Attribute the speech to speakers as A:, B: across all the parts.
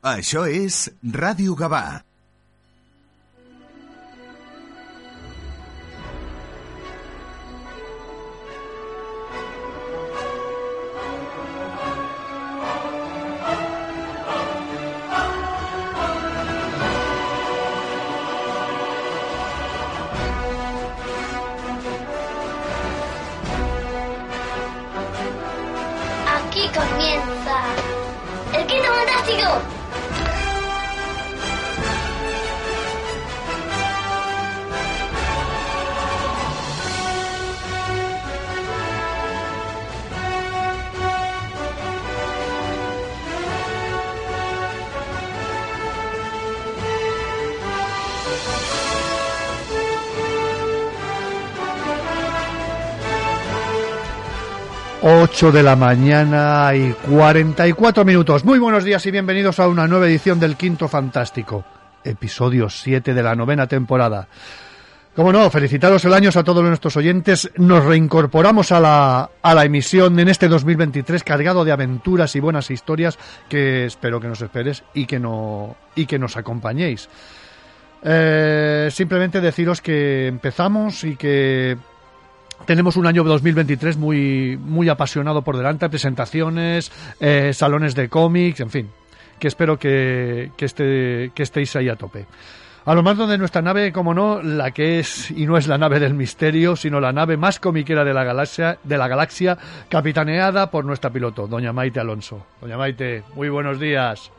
A: Això és Ràdio Gavà.
B: de la mañana y 44 minutos. Muy buenos días y bienvenidos a una nueva edición del Quinto Fantástico, episodio 7 de la novena temporada. Como no, felicitaros el año a todos nuestros oyentes. Nos reincorporamos a la, a la emisión en este 2023 cargado de aventuras y buenas historias que espero que nos esperes y que, no, y que nos acompañéis. Eh, simplemente deciros que empezamos y que tenemos un año 2023 muy, muy apasionado por delante, presentaciones, eh, salones de cómics, en fin, que espero que, que, esté, que estéis ahí a tope. A lo más de nuestra nave, como no, la que es y no es la nave del misterio, sino la nave más comiquera de la galaxia, de la galaxia capitaneada por nuestra piloto, doña Maite Alonso. Doña Maite, muy buenos días.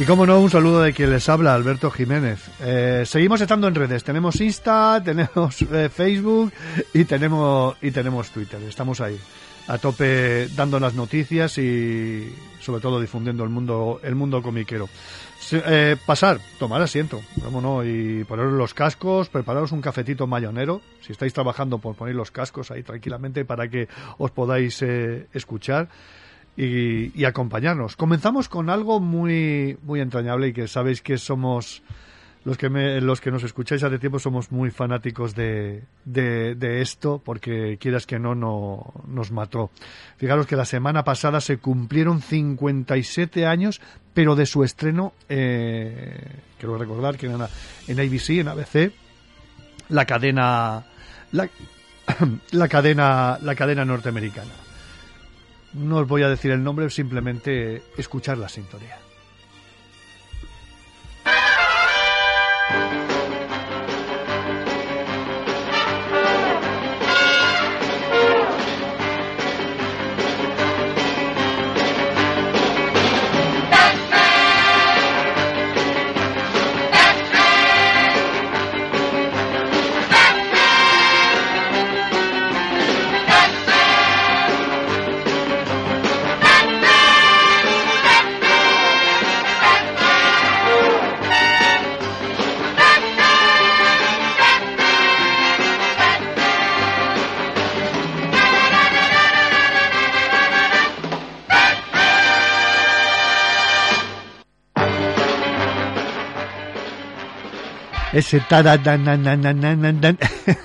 B: Y como no, un saludo de quien les habla, Alberto Jiménez. Eh, seguimos estando en redes. Tenemos Insta, tenemos eh, Facebook y tenemos, y tenemos Twitter. Estamos ahí, a tope dando las noticias y sobre todo difundiendo el mundo, el mundo comiquero. Eh, pasar, tomar asiento, cómo no, y poneros los cascos, prepararos un cafetito mayonero. Si estáis trabajando, por poner los cascos ahí tranquilamente para que os podáis eh, escuchar y, acompañarnos. Comenzamos con algo muy, muy entrañable y que sabéis que somos los que me- los que nos escucháis hace tiempo somos muy fanáticos de, de, de esto porque quieras que no, no nos mató. Fijaros que la semana pasada se cumplieron 57 años, pero de su estreno, eh, quiero recordar que en, en ABC, en ABC, la cadena, la, la cadena, la cadena norteamericana. No os voy a decir el nombre, simplemente escuchar la sintonía.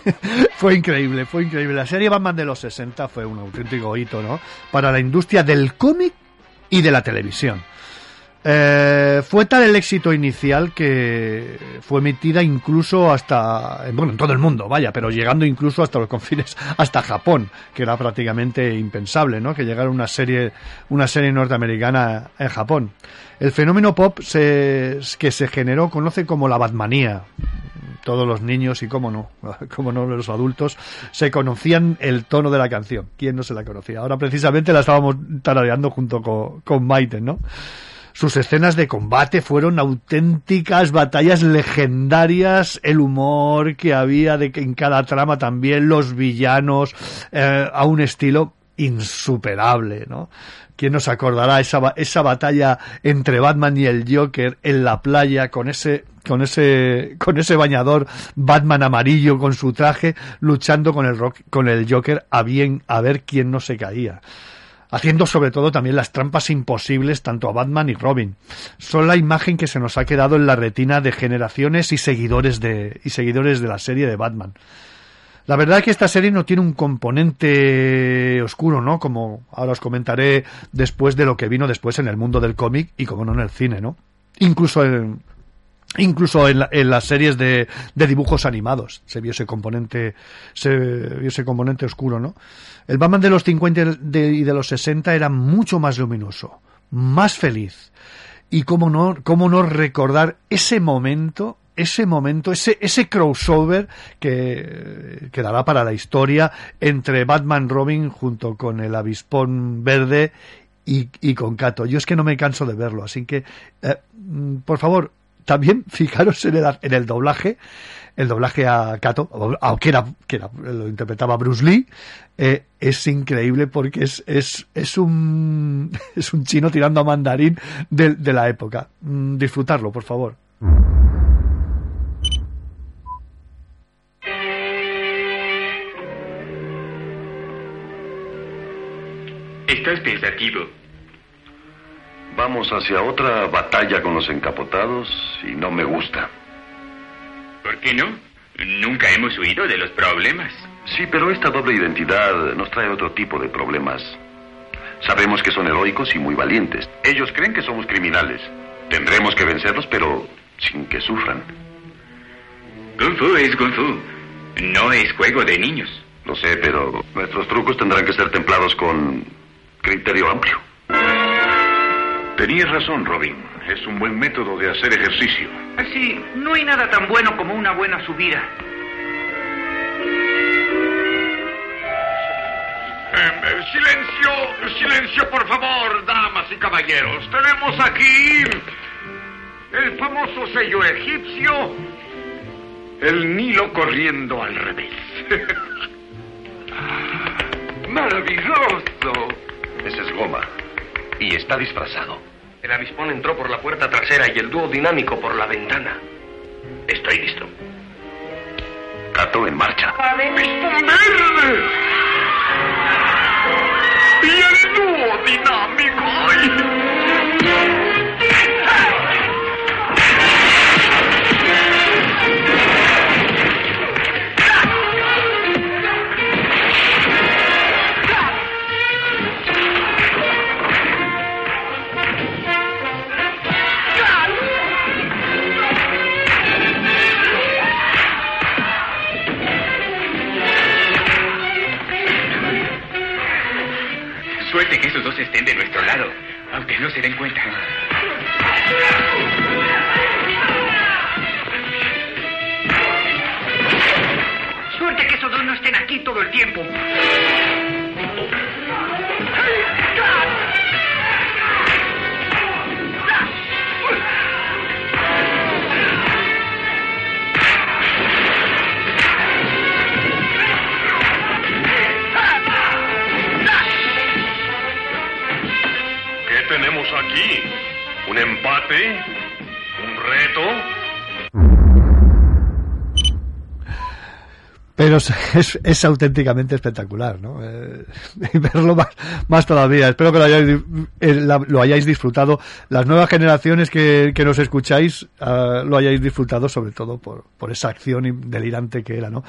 B: Fue increíble, fue increíble. La serie Batman de los 60 fue un auténtico hito, ¿no? Para la industria del cómic y de la televisión. Eh, fue tal el éxito inicial que fue emitida incluso hasta, bueno, en todo el mundo, vaya, pero llegando incluso hasta los confines, hasta Japón, que era prácticamente impensable, ¿no? Que llegara una serie, una serie norteamericana en Japón. El fenómeno pop se, que se generó conoce como la Batmanía. todos los niños y cómo no, cómo no los adultos se conocían el tono de la canción. ¿Quién no se la conocía? Ahora precisamente la estábamos tarareando junto con, con Maite, ¿no? Sus escenas de combate fueron auténticas batallas legendarias, el humor que había de en cada trama también, los villanos, eh, a un estilo insuperable, ¿no? ¿Quién nos acordará esa, esa batalla entre Batman y el Joker en la playa con ese con ese con ese bañador Batman amarillo con su traje luchando con el rock, con el Joker a bien a ver quién no se caía haciendo sobre todo también las trampas imposibles tanto a Batman y Robin. Son la imagen que se nos ha quedado en la retina de generaciones y seguidores de, y seguidores de la serie de Batman. La verdad es que esta serie no tiene un componente oscuro, ¿no? Como ahora os comentaré después de lo que vino después en el mundo del cómic y como no en el cine, ¿no? Incluso en, incluso en, en las series de, dibujos animados se vio ese componente, se vio ese componente oscuro, ¿no? El Batman de los 50 y de los 60 era mucho más luminoso, más feliz. Y cómo no, cómo no recordar ese momento, ese momento, ese, ese crossover que quedará para la historia entre Batman Robin junto con el avispón verde y, y con Kato. Yo es que no me canso de verlo, así que, eh, por favor, también fijaros en el, en el doblaje el doblaje a Kato, aunque era, que era, lo interpretaba Bruce Lee, eh, es increíble porque es, es, es, un, es un chino tirando a mandarín de, la época. Mm, disfrutarlo, por favor.
C: Estás pensativo.
D: Vamos hacia otra batalla con los encapotados y no me gusta.
C: ¿Por qué no? Nunca hemos huido de los problemas.
D: Sí, pero esta doble identidad nos trae otro tipo de problemas. Sabemos que son heroicos y muy valientes. Ellos creen que somos criminales. Tendremos que vencerlos, pero sin que sufran.
C: Kung Fu es Kung Fu. No es juego de niños.
D: Lo sé, pero nuestros trucos tendrán que ser templados con criterio amplio.
E: Tenías razón, Robin. Es un buen método de hacer ejercicio.
F: Así, no hay nada tan bueno como una buena subida.
E: Eh, silencio, silencio, por favor, damas y caballeros. Tenemos aquí el famoso sello egipcio, el Nilo corriendo al revés. ¡Maravilloso!
D: Ese es goma. Y está disfrazado.
G: El avispón entró por la puerta trasera y el dúo dinámico por la ventana. Estoy listo.
D: Cato en marcha.
E: ¡Avispón verde! ¡Y el dúo!
C: Suerte estén de nuestro lado, aunque no se den cuenta.
F: Suerte que esos dos no estén aquí todo el tiempo.
E: Tenemos aquí? ¿Un empate? ¿Un reto?
B: Pero es, es, auténticamente espectacular, ¿no? Eh, verlo más, más todavía. Espero que lo hayáis, eh, lo hayáis disfrutado. Las nuevas generaciones que, que nos escucháis uh, lo hayáis disfrutado sobre todo por, por esa acción delirante que era, ¿no?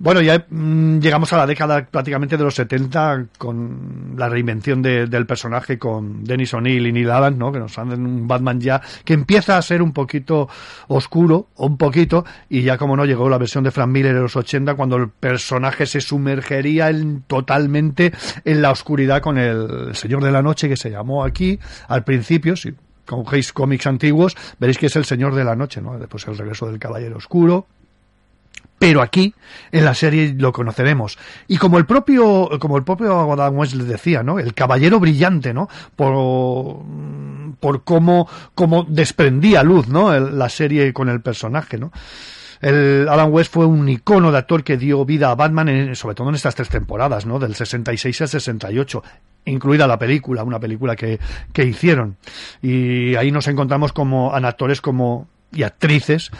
B: Bueno, ya mmm, llegamos a la década prácticamente de los 70 con la reinvención de, del personaje con Dennis O'Neill y Neil Adams, ¿no? Que nos dan un Batman ya que empieza a ser un poquito oscuro, un poquito, y ya como no llegó la versión de Frank Miller de los 80 cuando cuando el personaje se sumergería en, totalmente en la oscuridad con el Señor de la Noche que se llamó aquí al principio, si cogéis cómics antiguos, veréis que es el Señor de la Noche, ¿no? Después el regreso del Caballero Oscuro, pero aquí en la serie lo conoceremos. Y como el propio como el propio Adam West decía no el caballero brillante no por por cómo cómo desprendía luz no El- la serie con el personaje no el Alan West fue un icono de actor que dio vida a Batman, en- sobre todo en estas tres temporadas, ¿no? Del 66 al 68, incluida la película, una película que, que hicieron. Y ahí nos encontramos como en actores como y actrices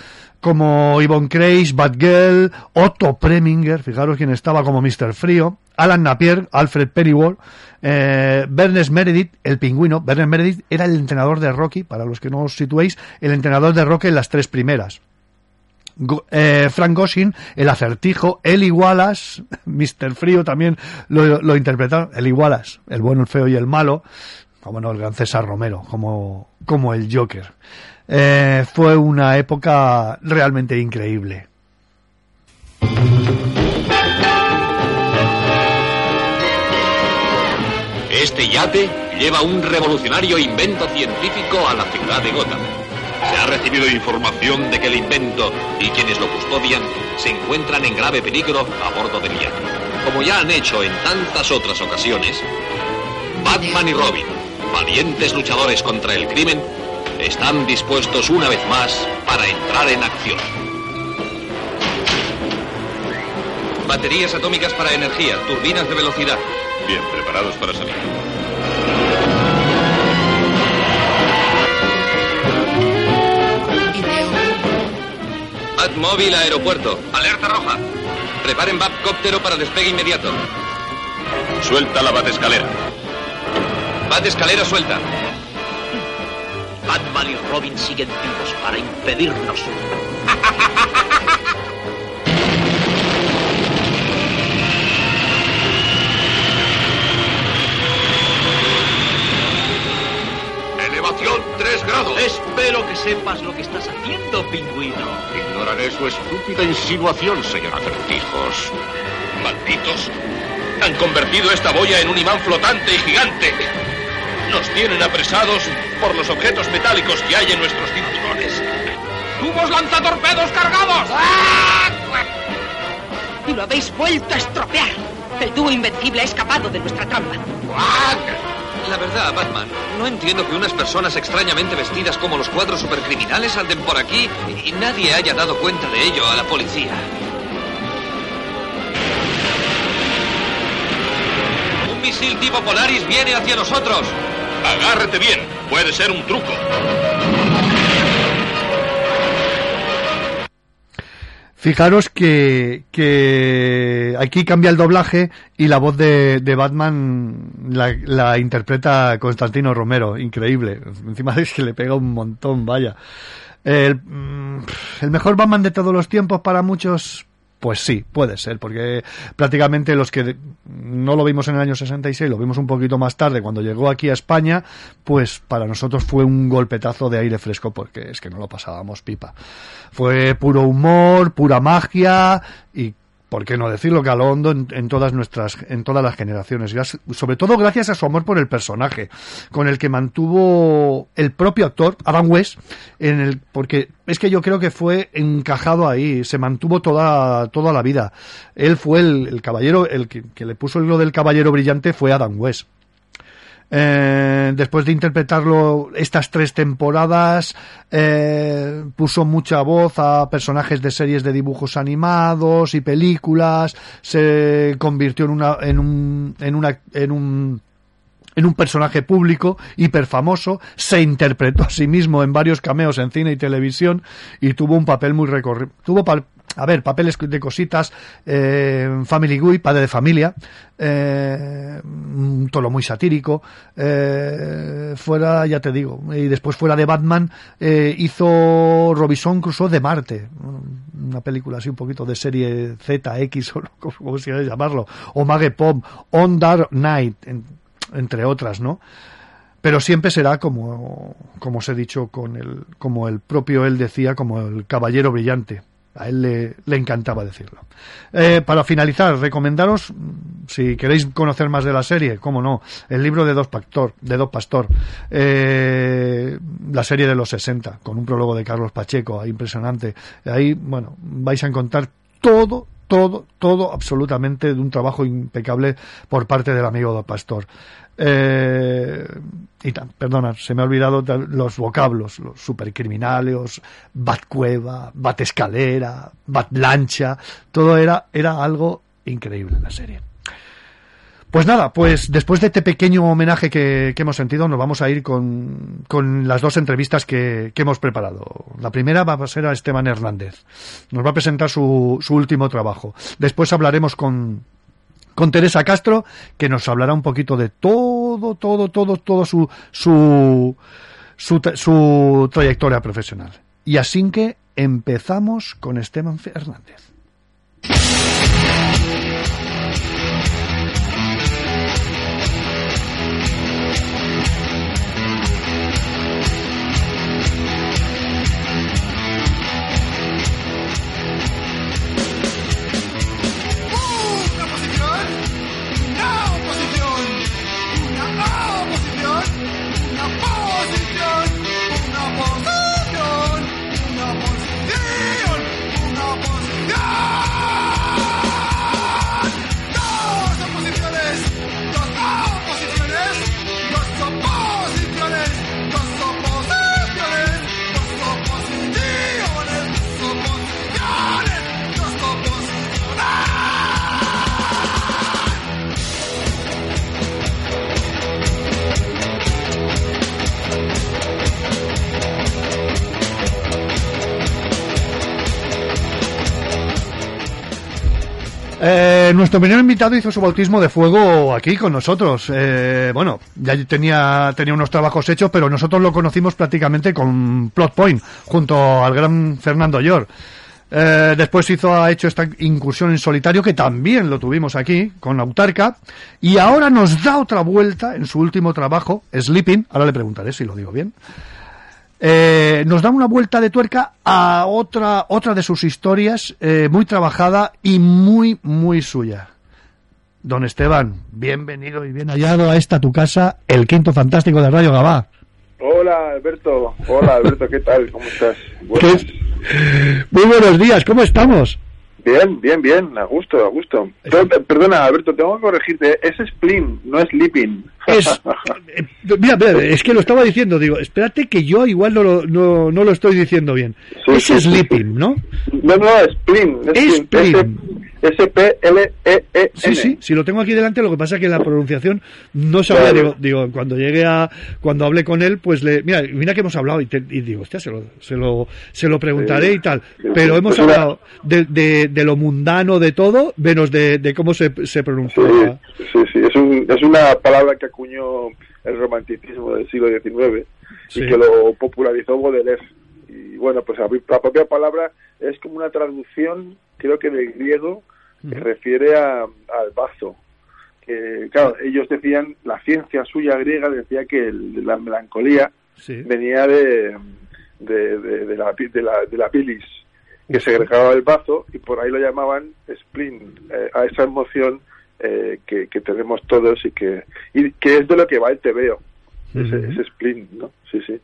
B: como Yvonne Kreis, Batgirl, Otto Preminger, fijaros quién estaba como Mr. Frío, Alan Napier, Alfred Pennyworth, eh, Bernes Meredith, el pingüino. Bernes Meredith era el entrenador de Rocky, para los que no os situéis, el entrenador de Rocky en las tres primeras. Eh, Frank Gossin, el acertijo, Eli Wallace, Mr. Frío también lo, lo interpretaron, Eli Wallace, el bueno, el feo y el malo, como no, el gran César Romero, como, como el Joker. Eh, fue una época realmente increíble.
H: Este yate lleva un revolucionario invento científico a la ciudad de Gotham. Se ha recibido información de que el invento y quienes lo custodian se encuentran en grave peligro a bordo del yate. Como ya han hecho en tantas otras ocasiones, Batman y Robin, valientes luchadores contra el crimen, están dispuestos una vez más para entrar en acción. Baterías atómicas para energía, turbinas de velocidad. Bien, preparados para salir. Batmóvil aeropuerto. Alerta roja. Preparen Batcóptero para despegue inmediato. Suelta la Batescalera. Batescalera suelta.
I: Batman y Robin siguen vivos para impedirnos.
H: Elevación 3 grados.
I: Espero que sepas lo que estás haciendo, pingüino.
H: Ignoraré su estúpida insinuación, señor Acertijos. Malditos. Han convertido esta boya en un imán flotante y gigante. Nos tienen apresados por los objetos metálicos que hay en nuestros cinturones. ¡Tubos lanzatorpedos cargados!
J: Y lo habéis vuelto a estropear. El dúo invencible ha escapado de nuestra trampa.
H: La verdad, Batman, no entiendo que unas personas extrañamente vestidas como los cuatro supercriminales anden por aquí y nadie haya dado cuenta de ello a la policía. Un misil tipo Polaris viene hacia nosotros. Agárrete bien, puede ser un truco.
B: Fijaros que, que aquí cambia el doblaje y la voz de, de Batman la, la interpreta Constantino Romero, increíble. Encima es que le pega un montón, vaya. El, mm, el mejor Batman de todos los tiempos para muchos, pues sí, puede ser, porque prácticamente los que no lo vimos en el año 66, lo vimos un poquito más tarde cuando llegó aquí a España, pues para nosotros fue un golpetazo de aire fresco porque es que no lo pasábamos pipa. Fue puro humor, pura magia y por qué no decirlo hondo en, en todas nuestras en todas las generaciones. Sobre todo gracias a su amor por el personaje con el que mantuvo el propio actor Adam West en el porque es que yo creo que fue encajado ahí se mantuvo toda toda la vida. Él fue el, el caballero el que, que le puso lo del caballero brillante fue Adam West eh, después de interpretarlo estas tres temporadas, eh, puso mucha voz a personajes de series de dibujos animados y películas, se convirtió en una, en un, en en un, en un personaje público hiper famoso, se interpretó a sí mismo en varios cameos en cine y televisión y tuvo un papel muy tuvo a ver, papeles de cositas, eh, Family Guy, padre de familia, eh, un tono muy satírico, eh, fuera, ya te digo, y después fuera de Batman, hizo Robinson Crusoe de Marte, una película así un poquito de serie Z, X, o como, se llama llamarlo, o Mage Pop, On Dark Night, en- entre otras, ¿no? pero siempre será como como os he dicho con el como el propio él decía como el caballero brillante a él le, encantaba decirlo. Eh, para finalizar recomendaros mm, si queréis conocer más de la serie cómo no el libro de dos pastor de dos pastor. Eh, la serie de los 60 con un prólogo de Carlos Pacheco impresionante. Ahí bueno vais a encontrar todo, todo, todo absolutamente de un trabajo impecable por parte del amigo del pastor. Eh, y perdona, se me ha olvidado los vocablos, los supercriminales, bat cueva, bat escalera, bat lancha, todo era, era algo increíble en la serie. Pues nada, pues después de este pequeño homenaje que, hemos sentido, nos vamos a ir con, con las dos entrevistas que, hemos preparado. La primera va a ser a Esteban Hernández. Nos va a presentar su, su último trabajo. Después hablaremos con, con Teresa Castro, que nos hablará un poquito de todo, todo, todo, todo su, su, su, su trayectoria profesional. Y así que empezamos con Esteban Hernández. Eh, nuestro primer invitado hizo su bautismo de fuego aquí con nosotros. Eh, bueno, ya tenía, tenía unos trabajos hechos, pero nosotros lo conocimos prácticamente con Plot Point, junto al gran Fernando York. Eh, después hizo, ha hecho esta incursión en solitario, que también lo tuvimos aquí, con Autarca. Y ahora nos da otra vuelta en su último trabajo, Sleeping. Ahora le preguntaré si lo digo bien. Eh, nos da una vuelta de tuerca a otra, otra de sus historias eh, muy trabajada y muy, muy suya. Don Esteban, bienvenido y bien hallado a esta tu casa, el quinto fantástico de Radio Gabá.
K: Hola Alberto, hola Alberto, ¿qué tal? ¿Cómo estás?
B: Muy buenos días, ¿cómo estamos?
K: Bien, bien, bien, a gusto, a gusto. perdona, Alberto, tengo que corregirte, es spleen, no es leaping.
B: Es, eh, mira, es que lo estaba diciendo, digo, espérate que yo igual no lo, no, no lo estoy diciendo bien. es sleeping, ¿no?
K: No, no, spleen.
B: Es spleen.
K: S-P-L-E-E.
B: Sí, sí, si lo tengo aquí delante, lo que pasa es que la pronunciación no sabía, digo, digo, cuando llegue a, cuando hable con él, pues le, mira, mira que hemos hablado y, digo, hostia, se lo, se lo, se lo preguntaré y tal, pero hemos pues hablado de, de, de, lo mundano de todo, menos de, de cómo se, se pronuncia.
K: Sí, sí, es, un, es una palabra que acuñó el romanticismo del siglo XIX y que lo popularizó Baudelaire. Y bueno, pues la propia palabra es como una traducción creo que del griego, que refiere a, al bazo. Que, claro, ellos decían, la ciencia suya griega decía que la melancolía venía de, de, de, la, de, la, de la pilis, que segregaba el bazo, y por ahí lo llamaban spleen, eh, a esa emoción eh, que, que, tenemos todos y que, y que es de lo que va el tebeo, ese, ese spleen, ¿no? Sí, sí.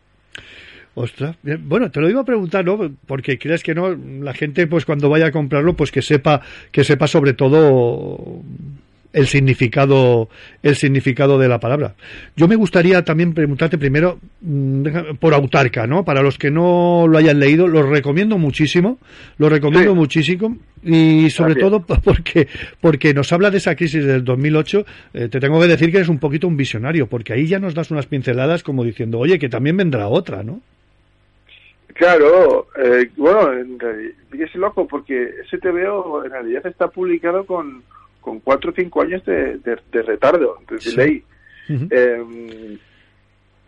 B: Ostras, bueno, te lo iba a preguntar, ¿no? Porque crees que no, la gente, pues cuando vaya a comprarlo, pues que sepa, que sepa sobre todo el significado, el significado de la palabra. Yo me gustaría también preguntarte primero mm, por autarca, ¿no? Para los que no lo hayan leído, lo recomiendo muchísimo, lo recomiendo muchísimo y sobre todo porque porque nos habla de esa crisis del 2008. Eh, te tengo que decir que eres un poquito un visionario, porque ahí ya nos das unas pinceladas como diciendo, oye, que también vendrá otra, ¿no?
K: Claro, eh, bueno, es loco porque ese TVO en realidad está publicado con, con cuatro o cinco años de, de, retardo, de ley. Em,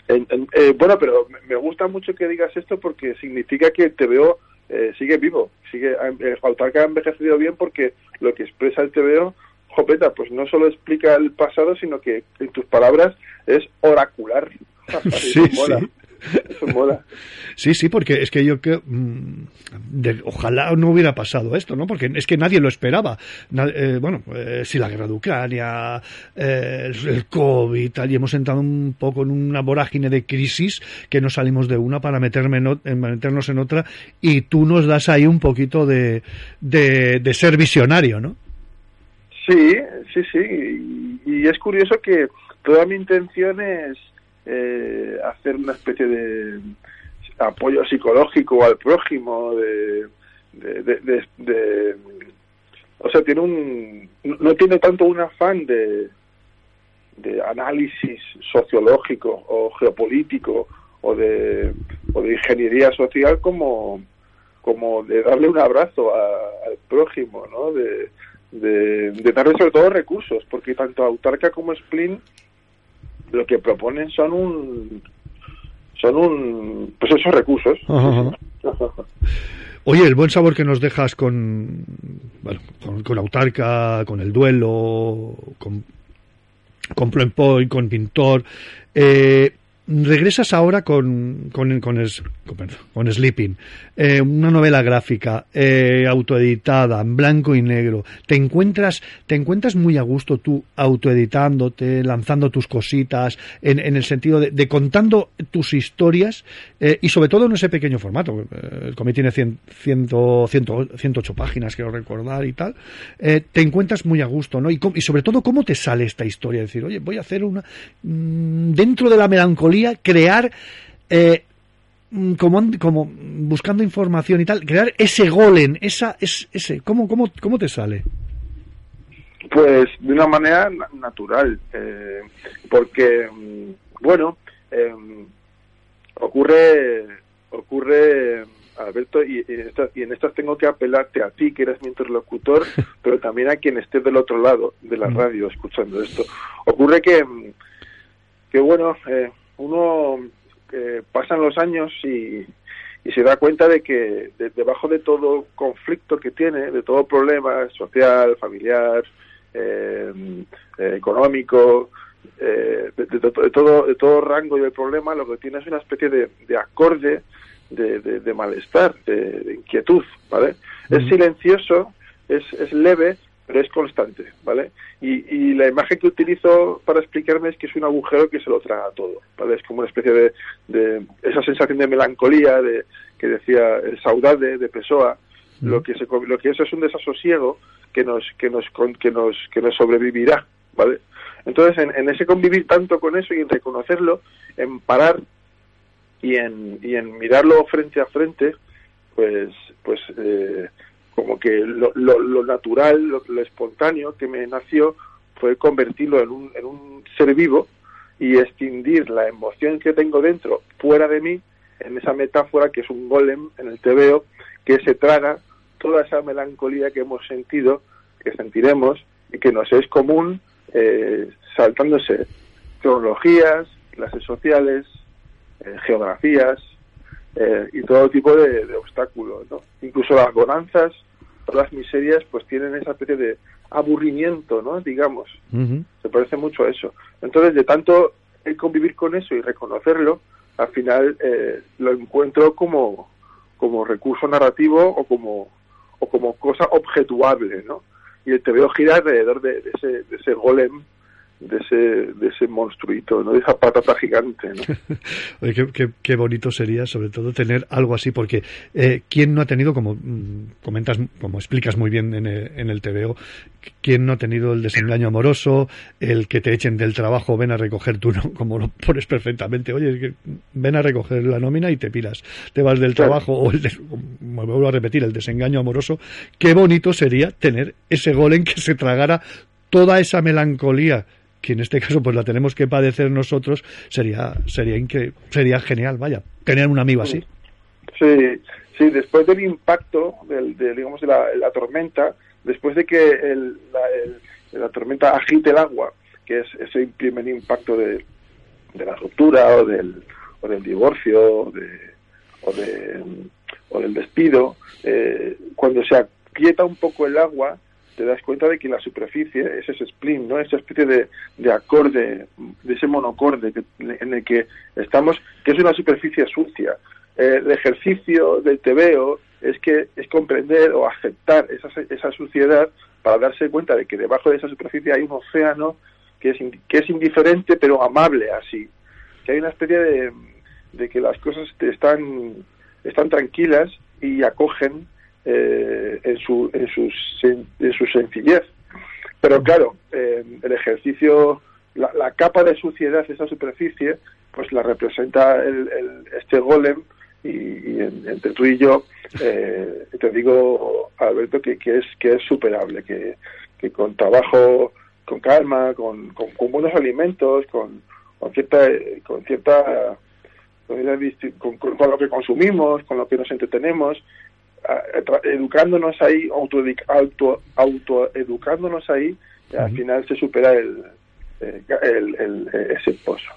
K: eh, bueno, pero me gusta mucho que digas esto porque significa que el TVO eh, sigue vivo, sigue eh, que ha envejecido bien porque lo que expresa el TVO, jopeta, pues no solo explica el pasado, sino que en tus palabras es oracular.
B: sí, sí.
L: Eso mola.
B: Sí, sí, porque es que yo que mm, de- ojalá no hubiera pasado esto, ¿no? Porque es que nadie lo esperaba. Eh, bueno, eh, si la guerra de Ucrania, eh, el, el COVID, tal, y hemos entrado un poco en una vorágine de crisis que no salimos de una para meterme en meternos en otra y tú nos das ahí un poquito de, de, de ser visionario, ¿no?
L: Sí, sí, sí. Y, y es curioso que toda mi intención es eh, hacer una especie de apoyo psicológico al prójimo, de, de, de- o sea, tiene un, no tiene tanto un afán de, de análisis sociológico o geopolítico o de, o de ingeniería social como, como de darle un abrazo al prójimo, ¿no? De, de, de darle sobre todo recursos, porque tanto Autarca como Splin lo que proponen son un son un pues esos recursos.
B: Ajá, Oye, el buen sabor que nos dejas con, bueno, con, con Autarca, con el duelo, con, con Point, con Pintor. Eh, regresas ahora con, con, con, con- Sleeping, eh, una novela gráfica, eh, autoeditada, en blanco y negro. Te encuentras, te encuentras muy a gusto tú autoeditándote, lanzando tus cositas, en, en el sentido de, de contando tus historias eh, y sobre todo en ese pequeño formato. Eh, El cómic tiene 100, 100, 100, 108 páginas, quiero recordar y tal. Te encuentras muy a gusto, ¿no? Y, y sobre todo, ¿cómo te sale esta historia? Decir, oye, voy a hacer una. mm, dentro de la melancolía, crear. eh, mm, como, como buscando información y tal, crear ese golem, esa, es, ese, ¿cómo, cómo, ¿cómo te sale?
L: Pues de una manera na- natural, eh, porque, mm, bueno, eh, ocurre, ocurre, Alberto, y, y en estas, y en estas tengo que apelarte a ti, que eres mi interlocutor, pero también a quien esté del otro lado de la radio escuchando esto. Ocurre que, mm, que bueno, eh, uno eh, pasan los años y, y se da cuenta de que de- debajo de todo conflicto que tiene, de todo problema social, familiar, eh, eh, económico, eh, de, de- de todo, de todo rango de problema, lo que tiene es una especie de, de acorde de, malestar, de, de inquietud, ¿vale? Es silencioso, es, es leve, pero es constante, ¿vale? Y, y la imagen que utilizo para explicarme es que es un agujero que se lo traga todo, ¿vale? Es como una especie de, de esa sensación de melancolía de que decía el saudade de Pessoa, lo que se, lo que eso es un desasosiego que nos que nos con- que nos que nos sobrevivirá, ¿vale? Entonces en, en ese convivir tanto con eso y en reconocerlo, en parar y en, y en mirarlo frente a frente, pues pues eh, como que lo, lo, natural, lo, lo espontáneo que me nació fue convertirlo en un, en un ser vivo y extinguir la emoción que tengo dentro fuera de mí en esa metáfora que es un golem en el TVO que se traga toda esa melancolía que hemos sentido, que sentiremos y que nos es común eh, saltándose cronologías, clases sociales, eh, geografías eh, y todo tipo de, obstáculos. Incluso las bonanzas, todas las miserias, pues tienen esa especie de aburrimiento, ¿no? digamos. Se parece mucho a eso. Entonces, de tanto el convivir con eso y reconocerlo, al final eh, lo encuentro como, como recurso narrativo o como, o como cosa objetuable, ¿no? Y el TVO gira alrededor de, de ese, de ese golem, de ese, de ese monstruito, ¿no? De esa patata gigante, ¿no?
B: Oye, qué, qué- qué bonito sería, sobre todo, tener algo así, porque eh, ¿quién no ha tenido, como mm, comentas, como explicas muy bien en el, en el TVO, quién no ha tenido el desengaño amoroso, el que te echen del trabajo, ven a recoger tú, ¿no? como lo pones perfectamente, oye, ven a recoger la nómina y te piras, te vas del
L: Claro.
B: trabajo, o el des- me vuelvo a repetir, el desengaño amoroso, qué bonito sería tener ese golem que se tragara toda esa melancolía que en este caso pues la tenemos que padecer nosotros sería sería incre- sería genial vaya tener un amigo así.
L: Sí, sí, después del impacto, del, de, digamos, de la, tormenta, después de que el- la tormenta agite el agua, que es ese primer impacto de, de la ruptura o del, o del divorcio o, de, o, de, o del despido, eh, cuando se aquieta un poco el agua, te das cuenta de que la superficie es ese spleen, ¿no? Esa especie de, de acorde, de ese monocorde que, en el que estamos, que es una superficie sucia. Eh, el ejercicio del tebeo es que es comprender o aceptar esa, esa suciedad para darse cuenta de que debajo de esa superficie hay un océano que es, que es indiferente pero amable así. Que hay una especie de, de que las cosas están, están tranquilas y acogen eh, en, su, en, en su sencillez. Pero claro, eh, el ejercicio, la, capa de suciedad esa superficie, pues la representa el, este golem y, entre tú y yo eh, te digo, Alberto, que, que, es que es superable, que, que con trabajo, con calma, con, con, buenos alimentos, con, con cierta, con cierta con, con, lo que consumimos, con lo que nos entretenemos, educándonos ahí, auto, auto, auto educándonos ahí, al final se supera el, el, el, ese pozo.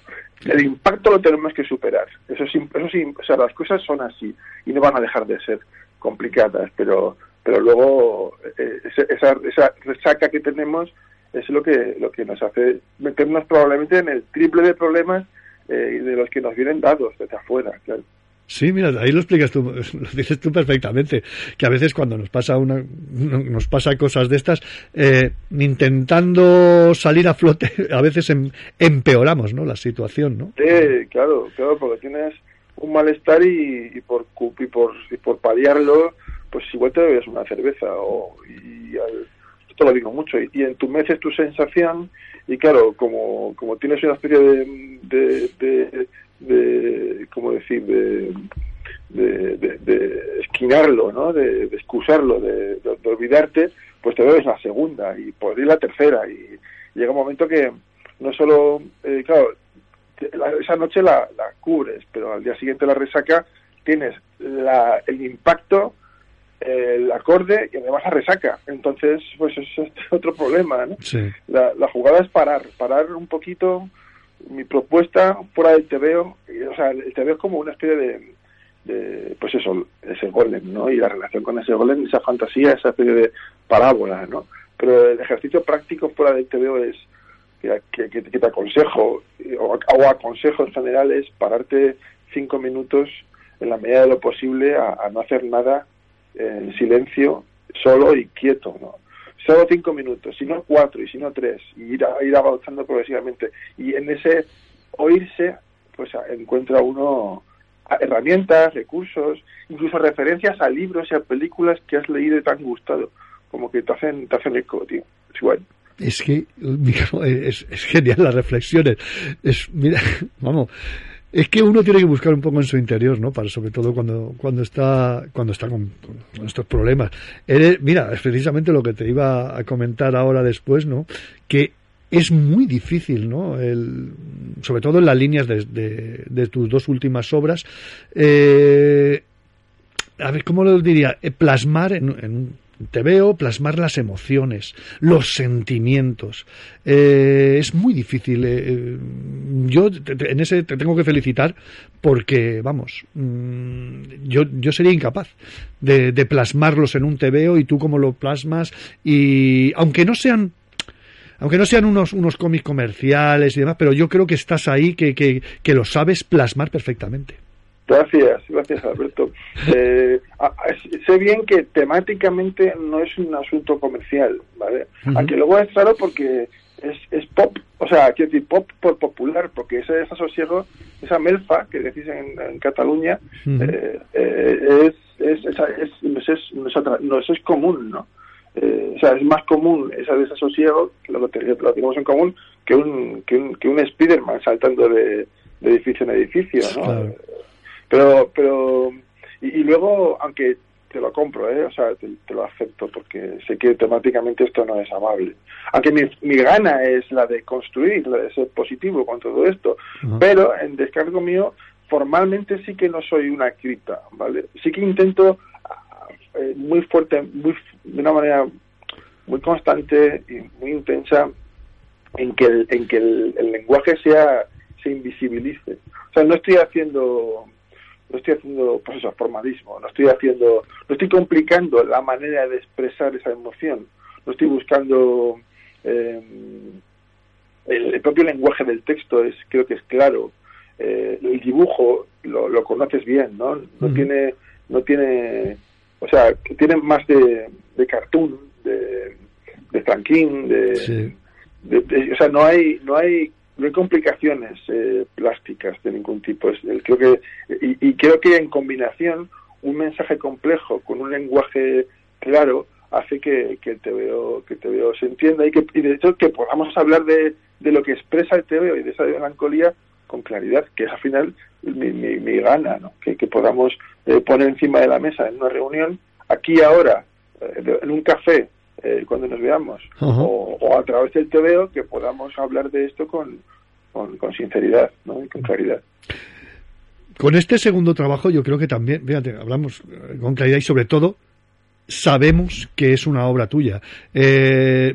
L: El impacto lo tenemos que superar. Eso sí, eso sí, o sea, las cosas son así y no van a dejar de ser complicadas, pero pero luego eh, esa, esa resaca que tenemos es lo que lo que nos hace meternos probablemente en el triple de problemas eh, de los que nos vienen dados desde afuera. Claro.
B: Sí, mira, ahí lo explicas tú, lo dices tú perfectamente, que a veces cuando nos pasa una, nos pasa cosas de estas, eh, intentando salir a flote, a veces em, empeoramos, ¿no? La situación, ¿no?
L: Sí, claro, claro, porque tienes un malestar y, por y por y por paliarlo, pues igual te bebes una cerveza o y esto lo digo mucho y, tu entumeces tu sensación y claro, como como tienes una especie de de ¿cómo decir?, de, de, esquinarlo, ¿no? De, excusarlo, de, olvidarte, pues te bebes la segunda y por ir la tercera y llega un momento que no solo, eh, claro, esa noche la, la, cubres, pero al día siguiente la resaca tienes la, el impacto, el acorde y además la resaca. Entonces, pues eso es otro problema, ¿no? La, la jugada es parar, parar un poquito, mi propuesta fuera del TVO, o sea, el TVO es como una especie de, de, pues eso, ese golem, ¿no? Y la relación con ese golem, esa fantasía, esa especie de parábola, ¿no? Pero el ejercicio práctico fuera del TVO es que, que, te aconsejo, o, o, aconsejo en general, es pararte cinco minutos en la medida de lo posible a, a no hacer nada en silencio, solo y quieto, ¿no? Solo cinco minutos, si no cuatro y si no tres, y ir, ir avanzando progresivamente. Y en ese oírse, pues encuentra uno herramientas, recursos, incluso referencias a libros y a películas que has leído y te han gustado, como que te hacen, te hacen eco, tío. Es
B: que, es, es genial las reflexiones. Es, mira, vamos, es que uno tiene que buscar un poco en su interior, ¿no? Para sobre todo cuando cuando está cuando está con, estos problemas. mira, es precisamente lo que te iba a comentar ahora después, ¿no? Que es muy difícil, ¿no? El, sobre todo en las líneas de, de, tus dos últimas obras. Eh, a ver, ¿cómo lo diría? Eh, plasmar en, en, te veo plasmar las emociones, los sentimientos. Eh, es muy difícil. Eh, eh, yo en ese te tengo que felicitar porque, vamos, mm, yo, yo sería incapaz de, de plasmarlos en un veo y tú cómo lo plasmas y aunque no sean aunque no sean unos, unos cómics comerciales y demás, pero yo creo que estás ahí, que, que, que lo sabes plasmar perfectamente.
L: Gracias, gracias Alberto. Eh, sé bien que temáticamente no es un asunto comercial, ¿vale? Aunque luego es raro porque es, es pop, o sea, quiero decir pop por popular, porque ese desasosiego, esa melfa que decís en, Cataluña, eh, eh, es, es, es, es, no, es, no es común, ¿no? Eh, o sea, es más común ese desasosiego, que lo, que lo tenemos en común, que un, que un, que un Spiderman saltando de, de edificio en edificio, ¿no? Pero, pero, y, luego, aunque te lo compro, ¿eh? o sea, te, lo acepto porque sé que temáticamente esto no es amable. Aunque mi, mi gana es la de construir, la de ser positivo con todo esto, pero en descargo mío, formalmente sí que no soy una cripta, ¿vale? Sí que intento eh, muy fuerte, muy, de una manera muy constante y muy intensa en que el, en que el, el lenguaje sea se invisibilice. O sea, no estoy haciendo no estoy haciendo pues formalismo, no estoy haciendo, no estoy complicando la manera de expresar esa emoción.
K: no estoy buscando eh, el, propio lenguaje del texto es creo que es claro. Eh, el dibujo lo, lo, conoces bien no no tiene no tiene o sea tiene más de, de cartoon de de franquín de, o sea no hay no hay no hay complicaciones eh, plásticas de ningún tipo es, creo que y, y creo que en combinación un mensaje complejo con un lenguaje claro hace que, que el TVO que el se entienda y que y de hecho que podamos hablar de, de lo que expresa el TVO y de esa melancolía con claridad que es al final mi, mi, mi gana ¿no? que, que podamos eh, poner encima de la mesa en una reunión aquí ahora eh, en un café eh, cuando nos veamos. O, o, a través del TVO que podamos hablar de esto con, con, con sinceridad ¿no? y con claridad.
B: Con este segundo trabajo yo creo que también, fíjate, hablamos con claridad y sobre todo sabemos que es una obra tuya. Eh,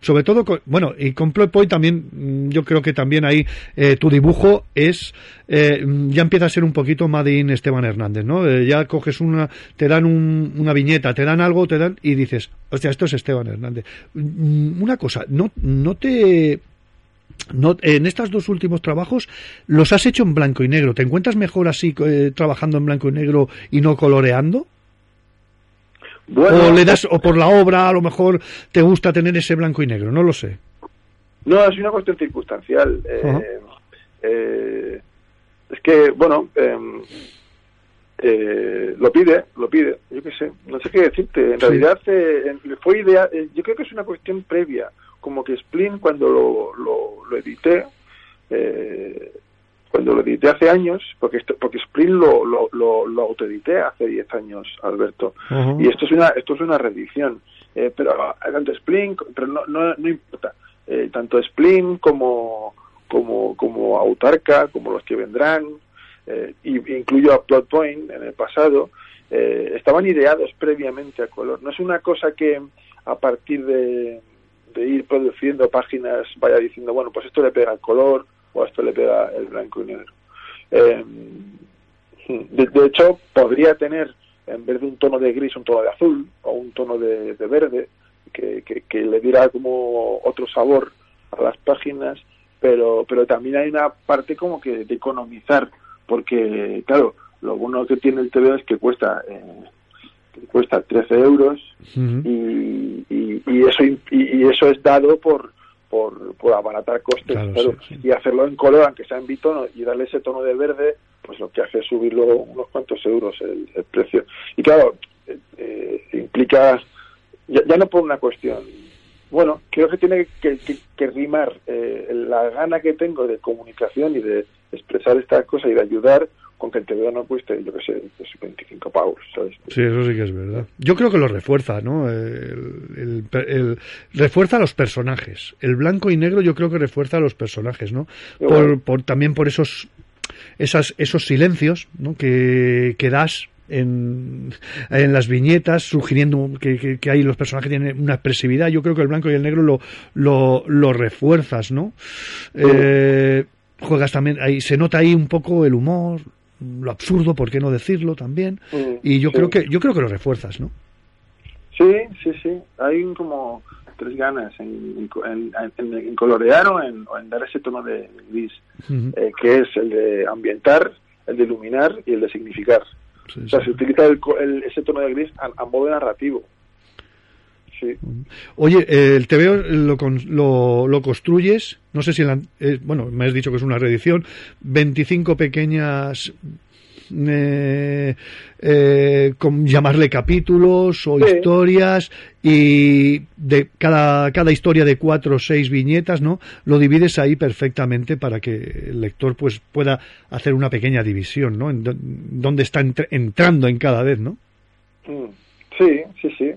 B: sobre todo, bueno, y con Ploy también, yo creo que también ahí eh, tu dibujo es, eh, ya empieza a ser un poquito Madin Esteban Hernández, ¿no? Ya coges una, te dan un, una viñeta, te dan algo, te dan, y dices, hostia, esto es Esteban Hernández. Una cosa, no, no te, no, en estos dos últimos trabajos los has hecho en blanco y negro. ¿Te encuentras mejor así trabajando en blanco y negro y no coloreando?
K: Bueno,
B: o le das o por la obra a lo mejor te gusta tener ese blanco y negro, no lo sé.
K: No, es una cuestión circunstancial. Eh, uh -huh. eh, es que, bueno, eh, lo pide, lo pide, yo qué sé, no sé qué decirte. En sí. realidad fue idea, yo creo que es una cuestión previa como que Splin cuando lo, lo, lo edité, eh, cuando lo edité hace años, porque esto, porque Splin lo, lo, lo, lo autoedité hace 10 años, Alberto, uh -huh. y esto es una esto es una reedición, eh, pero tanto Splin, pero no, no, no importa, eh, tanto Splin como como como Autarca, como los que vendrán, eh, y incluyo a Plot Point en el pasado, eh, estaban ideados previamente a color. No es una cosa que a partir de de ir produciendo páginas vaya diciendo, bueno, pues esto le pega el color o esto le pega el blanco y negro. Eh, de, de, hecho, podría tener, en vez de un tono de gris, un tono de azul o un tono de, de verde, que, que, que, le diera como otro sabor a las páginas, pero, pero también hay una parte como que de economizar, porque, claro, lo bueno que tiene el TV es que cuesta... Eh, cuesta 13 euros uh -huh. y, y, y, eso y, eso es dado por por, por abaratar costes claro, claro, sí, sí. y hacerlo en color aunque sea en bitono y darle ese tono de verde pues lo que hace es subirlo unos cuantos euros el, el precio y claro eh, eh, implica ya, ya, no por una cuestión bueno creo que tiene que, que, que rimar eh, la gana que tengo de comunicación y de expresar esta cosa y de ayudar con que el TVO no cueste, yo que sé, 25 pavos, ¿sabes?
B: Sí, eso sí que es verdad. Yo creo que lo refuerza, ¿no? El, el, el, refuerza a los personajes. El blanco y negro yo creo que refuerza a los personajes, ¿no? Por, bueno. por, también por esos, esas, esos silencios, ¿no? Que, que das en, en, las viñetas, sugiriendo que, que, que, ahí los personajes tienen una expresividad. Yo creo que el blanco y el negro lo, lo, lo refuerzas, ¿no? Eh, juegas también, ahí se nota ahí un poco el humor, lo absurdo, ¿por qué no decirlo también? Mm, y yo sí. creo que yo creo que lo refuerzas, ¿no?
K: Sí, sí, sí. Hay como tres ganas en, en, en, en colorear o en, o en, dar ese tono de gris, uh -huh. eh, que es el de ambientar, el de iluminar y el de significar. Sí, o sea, se utiliza el, el, ese tono de gris a, a modo narrativo. Sí.
B: Oye, el TVO lo, lo, lo, construyes, no sé si, la, eh, bueno, me has dicho que es una reedición, 25 pequeñas, eh, eh, con llamarle capítulos o sí. historias y de cada, cada historia de cuatro o seis viñetas, ¿no? Lo divides ahí perfectamente para que el lector pues pueda hacer una pequeña división, ¿no? En dónde está entrando en cada vez, ¿no?
K: Mm, sí, sí, sí.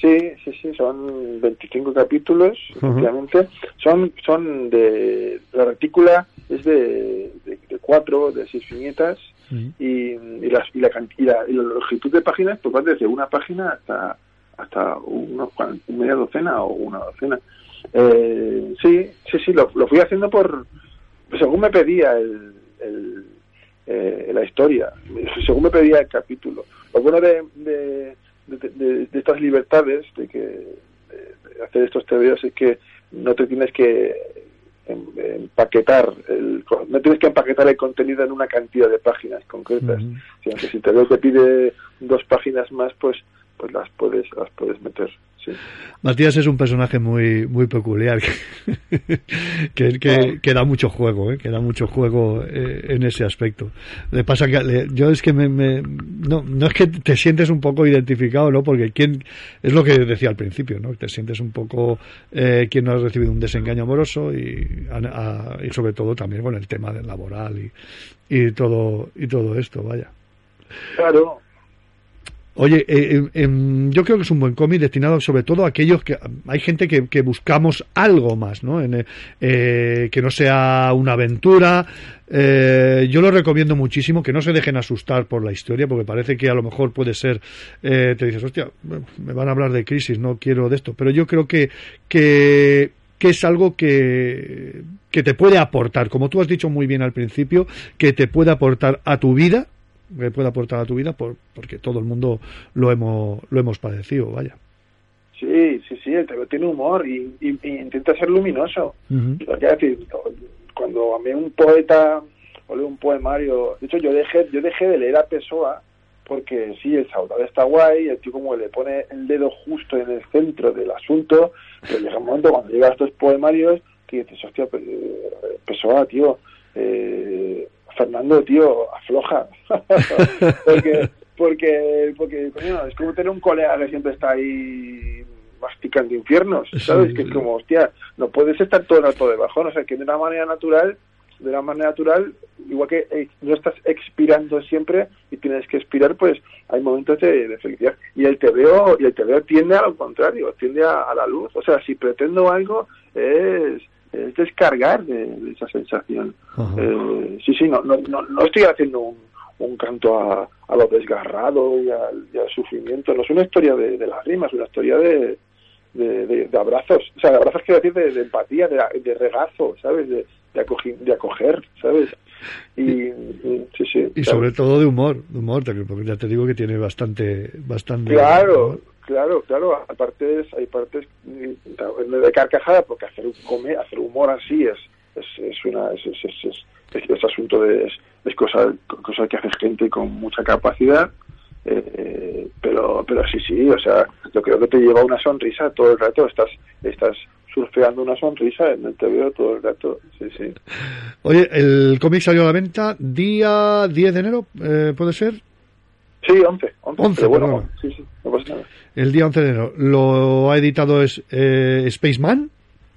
K: Sí, sí, sí, son 25 capítulos, uh -huh. efectivamente. Son, son de. La retícula es de, de, de cuatro, de seis viñetas, uh -huh. y, y, las, y, la, y, la, y, la, longitud de páginas, pues va desde una página hasta hasta una, media docena o una docena. Eh, sí, sí, sí, lo, lo, fui haciendo por. Pues según me pedía el, el eh, la historia, según me pedía el capítulo. Lo bueno de, de de, de- de estas libertades, de que de hacer estos tebeos es que no te tienes que em- empaquetar el, no tienes que empaquetar el contenido en una cantidad de páginas concretas, sino que si te te pide dos páginas más, pues pues las puedes las puedes meter. Sí.
B: Matías es un personaje muy muy peculiar que, que, que da mucho juego, ¿eh? que da mucho juego eh, en ese aspecto. Le pasa que le- yo es que me, me- no, no es que te sientes un poco identificado, ¿no? Porque quién es lo que decía al principio, ¿no? Te sientes un poco eh, quien no ha recibido un desengaño amoroso y, a- a- y sobre todo también con el tema del laboral y, y todo y todo esto, vaya.
K: Claro,
B: Oye, eh, eh, em, yo creo que es un buen cómic destinado sobre todo a aquellos que hay gente que, buscamos algo más, ¿no? En, eh, eh, que no sea una aventura. Yo lo recomiendo muchísimo que no se dejen asustar por la historia, porque parece que a lo mejor puede ser. te dices, hostia, me van a hablar de crisis, no quiero de esto. Pero yo creo que que que es algo que, que te puede aportar, como tú has dicho muy bien al principio, que te puede aportar a tu vida, que puede aportar a tu vida por, porque todo el mundo lo hemos, lo hemos padecido, vaya.
K: sí, sí, sí, el TV tiene humor y, y- y intenta ser luminoso. Lo que decir, cuando a mí un poeta o leo un poemario, de hecho yo dejé, yo dejé de leer a Pessoa porque sí, el saudade está guay, el tío como le pone el dedo justo en el centro del asunto, pero llega un momento cuando llega a estos poemarios que dices, hostia, eh, Pessoa, tío, eh, Fernando, tío, afloja. porque, porque, porque, coño, es como tener un colega que siempre está ahí masticando infiernos, ¿sabes?
B: Sí,
K: que es como, hostia, no puedes estar todo el rato de bajón, o sea, que de una manera natural, de una manera natural, igual que eh, no estás expirando siempre y tienes que expirar, pues hay momentos de, de felicidad. Y el TVO, y el TVO tiende a lo contrario, tiende a, a la luz. O sea, si pretendo algo, es, es descargar de, de esa sensación. Eh, sí, sí, no, no, no, no estoy haciendo un, un canto a, a lo desgarrado y al, y al sufrimiento. No es una historia de, de las rimas, es una historia de, de, abrazos. O sea, de abrazos quiero decir de, empatía, de, de regazo, ¿sabes? De, de, acogi- de acoger, ¿sabes? Y, y- sí, sí.
B: Y
K: claro.
B: sobre todo de humor, de humor, porque ya te digo que tiene bastante, bastante.
K: Claro, claro, claro. Hay partes, hay partes mm, de carcajada, porque hacer un come, hacer humor así es es, es una es, es, es, asunto de es, cosa cosa que hace gente con mucha capacidad. eh, pero pero sí sí o sea yo creo que te lleva una sonrisa todo el rato estás estás surfeando una sonrisa en el TVO todo el rato sí sí
B: Oye, el cómic salió a la venta día 10 de enero, eh, ¿puede ser?
K: Sí 11 11,
B: 11,
K: pero bueno
B: perdona.
K: sí sí no pasa nada
B: El día 11 de enero. Lo ha editado es, eh, Spaceman.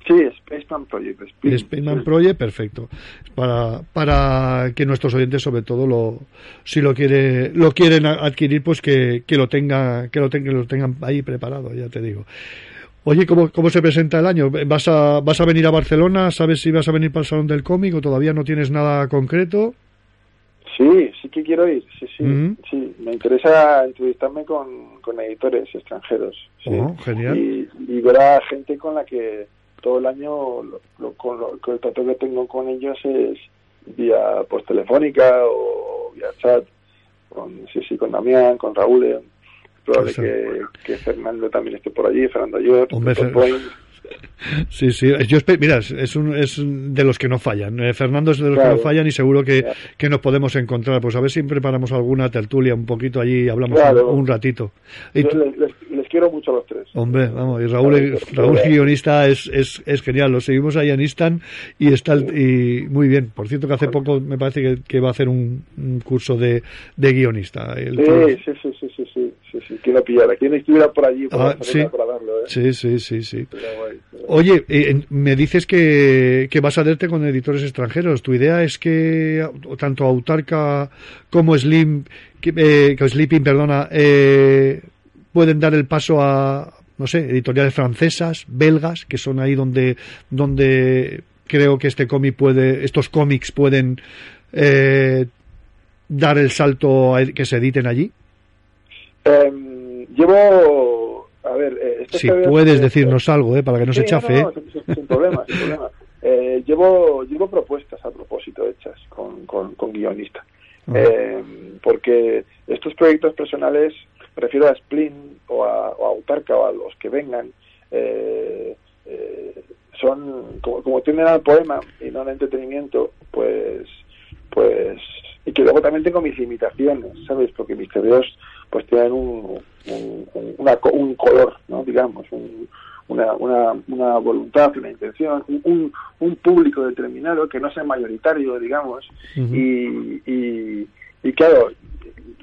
K: sí Spaceman Project Space-
B: Spaceman Project, perfecto. Para, para que nuestros oyentes, sobre todo, lo, si lo quiere, lo quieren adquirir, pues que, que lo tenga, que lo tengan, lo tengan ahí preparado, ya te digo. Oye, ¿cómo, ¿cómo se presenta el año? ¿Vas a, ¿Vas a venir a Barcelona? ¿Sabes si vas a venir para el Salón del Cómic o todavía no tienes nada concreto?
K: Sí, sí que quiero ir, sí, sí, sí. Me interesa entrevistarme con, con editores extranjeros, sí.
B: Oh, genial.
K: Y, y ver a gente con la que todo el año, lo, lo- con, lo, con el trato que tengo con ellos es vía pues telefónica o vía chat, con, sí, sí, con Damián, con Raúl. eh. Probable
B: Pues,
K: que, que Fernando también esté por allí, Fernando Ayot,
B: Hombre, Fer-. Sí, sí. Yo mira, es- un, es de los que no fallan. Eh, Fernando es de los que no fallan y seguro que, que nos podemos encontrar. Pues a ver si preparamos alguna tertulia un poquito allí y hablamos
K: Claro.
B: un, un ratito. Y
K: les- les quiero mucho a los tres.
B: Hombre, vamos, y Raúl, Raúl guionista es, es, es genial, lo seguimos ahí en Instant y está y muy bien. Por cierto que hace poco me parece que, que va a hacer un, un curso de, de guionista. El
K: Sí, sí, sí, sí, sí, sí, sí, sí, quiero pillar. Aquí estuviera por allí para,
B: Ah, sí.
K: para darlo, ¿eh?
B: Sí, sí, sí, sí.
K: Guay.
B: Oye, eh, me dices que, que vas a verte con editores extranjeros. ¿Tu idea es que tanto Autarca como Slim, que, eh, que Sleeping, perdona, eh, pueden dar el paso a, no sé, editoriales francesas, belgas, que son ahí donde, donde creo que este cómic puede, estos cómics pueden eh, dar el salto a que se editen allí?
K: Em, llevo, a ver, eh,
B: Si puedes decirnos algo, eh, para que no se chafe.
K: no,
B: eh.
K: sin, problema, sin problema. Eh, llevo, llevo propuestas a propósito hechas con, con, con guionista.
B: Ah.
K: Eh, porque estos proyectos personales refiero a Splin o a, o a Autarca o a los que vengan, eh, eh, son, como, como tienden al poema y no al entretenimiento, pues, pues, y que luego también tengo mis limitaciones, ¿sabes? Porque mis tebeos pues tienen un, un, una, un color, ¿no? Digamos, un, una, una, una voluntad, una intención, un, un público determinado que no sea mayoritario, digamos, y, y, y claro,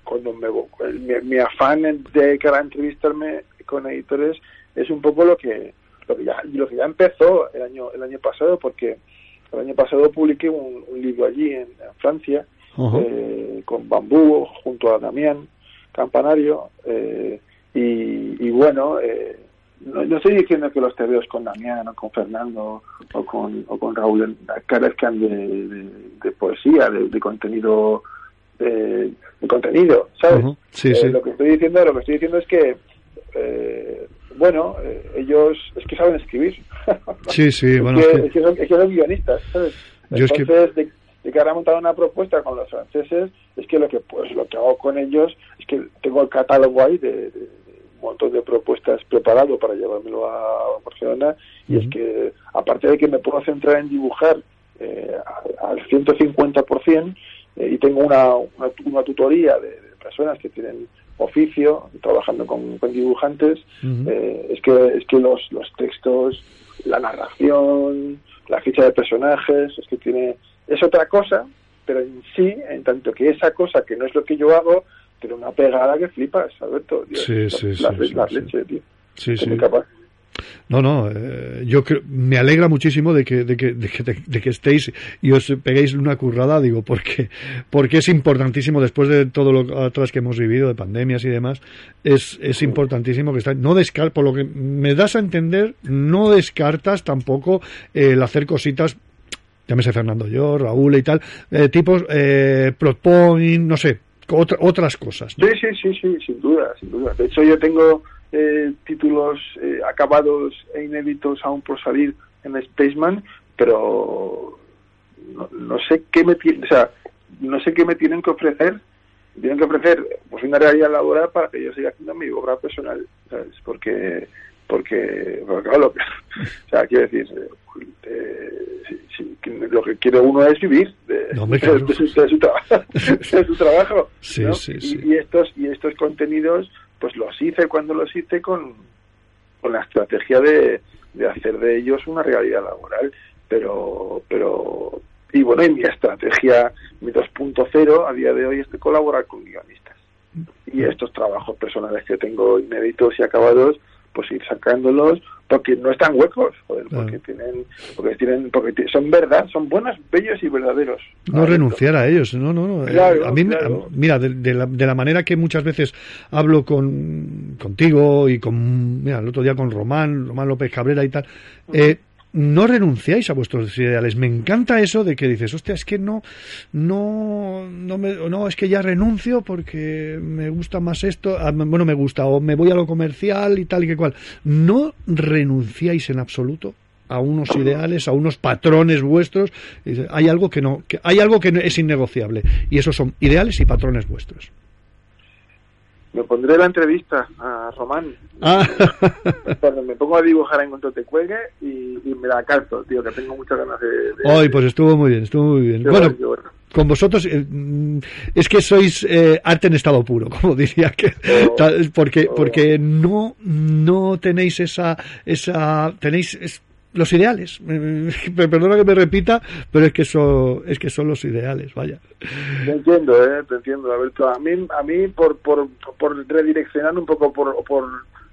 K: cuando me, mi, mi afán de cara a entrevistarme con editores es un poco lo que lo que ya lo que ya empezó el año el año pasado porque el año pasado publiqué un, un libro allí en, en Francia eh, con Bambú junto a Damián Campanario eh, y, y, bueno eh, no, no, estoy diciendo que los tebeos con Damián o con Fernando o con, o con Raúl carezcan de, de, de poesía de, de contenido de, de, contenido sabes
B: uh -huh. sí, sí.
K: lo que estoy diciendo lo que estoy diciendo es que bueno, eh, ellos es que saben escribir.
B: Sí, sí,
K: es
B: bueno.
K: Que,
B: es que...
K: Es que son, es que son guionistas, ¿sabes?
B: Yo
K: Entonces,
B: es que...
K: de, de cara a montar una propuesta con los franceses, es que lo que pues lo que hago con ellos es que tengo el catálogo ahí de, de, montón de propuestas preparado para llevármelo a Barcelona y uh -huh. es que aparte de que me puedo centrar en dibujar eh, al 150% eh, y tengo una, una, una tutoría de, de personas que tienen oficio, trabajando con, con dibujantes, uh -huh. eh, es que es que los, los textos, la narración, la ficha de personajes, es que tiene es otra cosa, pero en sí, en tanto que esa cosa que no es lo que yo hago, tiene una pegada que flipas, Alberto. Dios,
B: sí, sí,
K: la,
B: sí,
K: la,
B: sí,
K: leche, tío.
B: Sí, sí.
K: Capaz.
B: No, no, eh, yo creo, me alegra muchísimo de que, de que, de que, que estéis y os peguéis una currada, digo, porque, porque es importantísimo después de todo lo atrás que hemos vivido, de pandemias y demás, es, es importantísimo que estáis, no descartas, por lo que me das a entender, no descartas tampoco el hacer cositas llámese Fernando yo, Raúl y tal, eh, tipos eh, Plotpoint, no sé, otra, otras cosas.
K: ¿no? Sí, sí, sí, sí, sin duda, sin duda. De hecho, yo tengo eh, títulos eh, acabados e inéditos aún por salir en Spaceman, pero no, no sé qué me tienen, o sea, no sé qué me tienen que ofrecer. Tienen que ofrecer pues una realidad laboral para que yo siga haciendo mi obra personal, ¿sabes? Porque porque, porque claro, lo que, o sea, quiero decir, eh, si, si, lo que quiere uno es vivir de,
B: no,
K: de, de, de, su, trabajo, de su trabajo
B: sí,
K: ¿no?
B: sí, sí.
K: Y, y, estos y estos contenidos, pues los hice cuando los hice con, con la estrategia de, de hacer de ellos una realidad laboral, pero pero y bueno, en mi estrategia, mi 2.0 a día de hoy es de colaborar con guionistas. Y estos trabajos personales que tengo inéditos y acabados, pues ir sacándolos porque no están huecos, joder, claro. porque tienen, porque tienen, porque son verdad, son buenos, bellos y verdaderos.
B: No ah, renunciar a ellos, no, no, no.
K: Claro,
B: a mí,
K: claro.
B: mira, de, de, la, de, la, manera que muchas veces hablo con contigo y con, mira, el otro día con Román, Román López Cabrera y tal, uh -huh. No renunciáis a vuestros ideales. Me encanta eso de que dices, hostia, es que no, no, no, me, no, es que ya renuncio porque me gusta más esto, ah, bueno, me gusta, o me voy a lo comercial y tal y que cual. No renunciáis en absoluto a unos ideales, a unos patrones vuestros. Hay algo que no, que hay algo que es innegociable y esos son ideales y patrones vuestros
K: me pondré la entrevista a Román.
B: Ah.
K: Cuando me pongo a dibujar en cuanto te cuelgue y, y me la calzo, tío, que tengo muchas ganas de... de
B: Hoy, pues estuvo muy bien, estuvo muy bien. Bueno, bueno, con vosotros eh, es que sois eh, arte en estado puro, como diría que... Oh, porque oh. porque no, no tenéis esa... esa tenéis... Es, los ideales. Perdona que me repita, pero es que son, es que son los ideales, vaya.
K: Te entiendo, eh, te entiendo, Alberto. A mí, a mí por, por, por redireccionar un poco, por, por,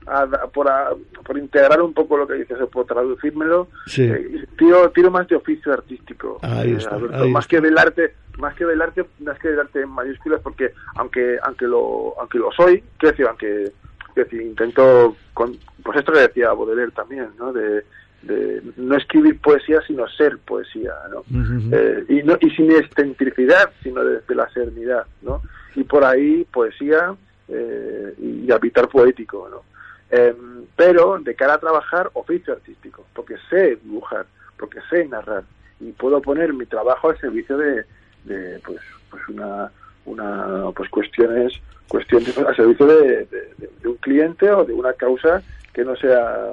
K: a, por, a, por integrar un poco lo que dices, o por traducírmelo,
B: sí.
K: eh, tiro, tiro más de oficio artístico.
B: Ahí está,
K: Alberto,
B: ahí
K: más
B: está.
K: que del arte, más que del arte, más que del arte en mayúsculas, porque aunque, aunque lo, aunque lo soy, quiero decir, aunque, decir, intento, con, pues esto que decía Baudelaire también, ¿no? De, de no escribir poesía sino ser poesía ¿no?
B: Uh -huh.
K: eh, y no y sin excentricidad sino desde la serenidad no y por ahí poesía eh, y habitar poético no eh, pero de cara a trabajar oficio artístico porque sé dibujar porque sé narrar y puedo poner mi trabajo al servicio de, de pues pues una una pues cuestiones cuestión de, a servicio de, de- de un cliente o de una causa que no sea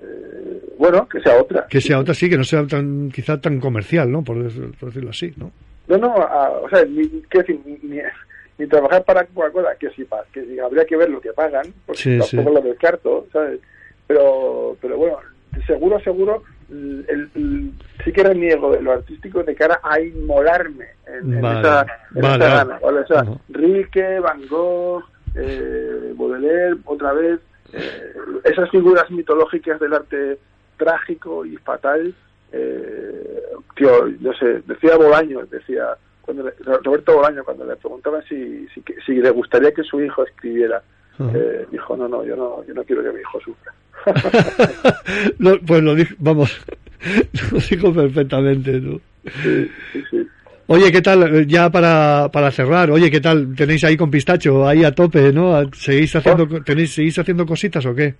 K: eh, bueno que sea otra
B: Que sea otra, sí, que no sea tan, quizá tan comercial, ¿no? Por, decirlo así, ¿no?
K: no no a- o sea ni, quiero decir, ni, ni- trabajar para Coca-Cola que sí pa- que sí, habría que ver lo que pagan porque
B: Sí,
K: tampoco
B: sí.
K: lo descarto sabes pero pero bueno seguro seguro el- sí que reniego de lo artístico de cara a inmolarme en, en
B: Vale,
K: esa, en
B: vale,
K: esa
B: vale.
K: gana. O sea,
B: Ujú.
K: Rilke, Van Gogh, eh, Baudelaire, otra vez, eh, esas figuras mitológicas del arte trágico y fatal, eh, tío, no sé, decía Bolaño, decía, cuando le- Roberto Bolaño, cuando le preguntaban si, si, si le gustaría que su hijo escribiera, eh, dijo, no, no, yo no, yo no quiero que mi hijo sufra.
B: Lo- pues lo dijo, vamos, lo dijo perfectamente, tú.
K: Sí, sí, sí.
B: Oye, ¿qué tal? Eh, Ya para, para cerrar, oye, ¿qué tal? ¿Tenéis ahí con pistacho, ahí a tope, ¿no? ¿Seguís haciendo, tenéis, ¿seguís haciendo cositas o qué?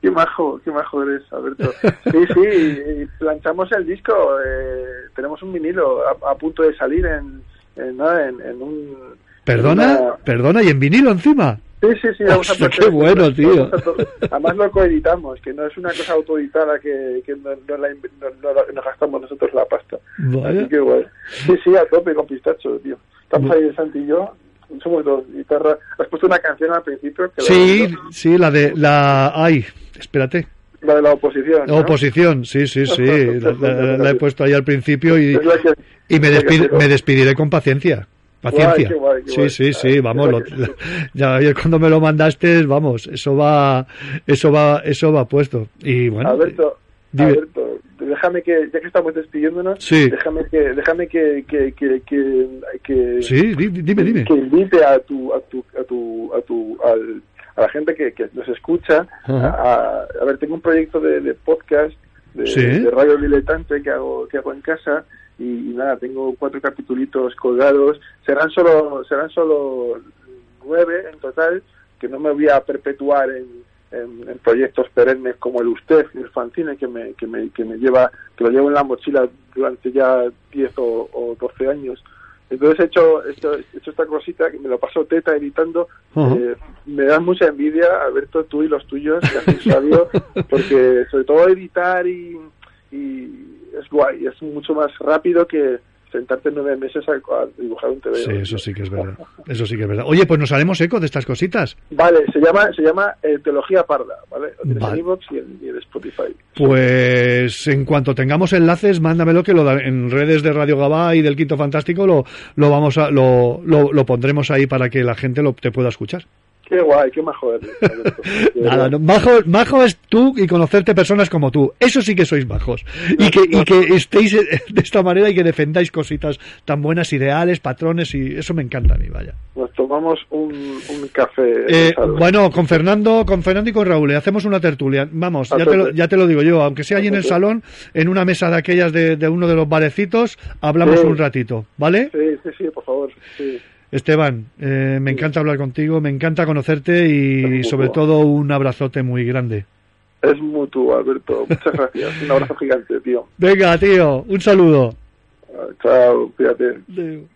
K: Qué majo, qué majo eres, Alberto. Sí, sí, planchamos el disco. eh, tenemos un vinilo a, a punto de salir en, en, en, en un...
B: ¿Perdona?
K: una-
B: ¿Perdona? ¿Y en vinilo encima?
K: Sí, sí, sí. vamos a
B: qué bueno, tío.
K: Además lo coeditamos, que no es una cosa autoeditada que, que no, no la no- no la- no gastamos nosotros la pasta.
B: Vaya.
K: Así que bueno. Sí, sí, a tope con pistacho, tío. Estamos ahí, Santi y yo. Somos dos guitarras. Has puesto una canción al principio que la-
B: Sí, sí, la de la... Ay, espérate.
K: la de la oposición. ¿no?
B: Oposición, sí, sí, sí. La, la- la he puesto ahí al principio y,
K: la
B: y me,
K: la quiero.
B: me despediré con paciencia. Paciencia.
K: Guay, qué guay, qué
B: sí,
K: guay.
B: sí, sí, vamos. lo- ya cuando me lo mandaste, vamos, eso va, eso va, eso va puesto. Y bueno,
K: Alberto,
B: dime.
K: Alberto, déjame que, ya que estamos despidiéndonos,
B: Sí.
K: déjame que, déjame que, que, que, que, que-
B: sí, di- dime, dime.
K: que invite a tu, a tu, a tu, a tu, al, a la gente que, que nos escucha a, a ver, tengo un proyecto de, de podcast de,
B: Sí.
K: de radio diletante que hago, que hago en casa y, y nada, tengo cuatro capitulitos colgados, serán solo, serán solo nueve en total, que no me voy a perpetuar en, en, en proyectos perennes como el Usted, el fanzine que me, que me, que me lleva, que lo llevo en la mochila durante ya 10 o, o 12 años. Entonces he hecho, he hecho, he hecho esta cosita que me lo paso teta editando. Eh, me da mucha envidia, Alberto, tú y los tuyos, que radio, porque sobre todo editar y, y es guay, es mucho más rápido que sentarte nueve meses a, a dibujar un TV.
B: Sí, eso sí que es verdad. Eso sí que es verdad. Oye, pues nos haremos eco de estas cositas.
K: Vale, se llama, se llama eh, Teología Parda, ¿vale? Lo tienes
B: Vale.
K: en iVoox y en, y en Spotify.
B: Pues en cuanto tengamos enlaces, mándamelo que lo da- en redes de Radio Gabá y del Quinto Fantástico lo, lo vamos a, lo, lo, lo pondremos ahí para que la gente lo, te pueda escuchar.
K: Qué guay, qué majo eres,
B: Nada, no, majo, majo es tú y conocerte personas como tú. Eso sí que sois majos. Y que, y que estéis eh, de esta manera y que defendáis cositas tan buenas, ideales, patrones, y eso me encanta a mí, vaya.
K: Nos tomamos un, un café.
B: Eh, bueno, con Fernando, con Fernando y con Raúl, eh, hacemos una tertulia. Vamos, ya te, lo,
K: tope.
B: ya te lo digo yo, aunque sea allí en el salón, en una mesa de aquellas de, de uno de los barecitos, hablamos
K: Sí.
B: un ratito, ¿vale?
K: Sí, sí, sí, por favor. Sí.
B: Esteban, eh, me encanta hablar contigo, me encanta conocerte y sobre todo un abrazote muy grande.
K: Es mutuo, Alberto. Muchas gracias. Un abrazo gigante, tío.
B: Venga, tío, un saludo.
K: Ah, Chao, cuídate.
B: Adeu.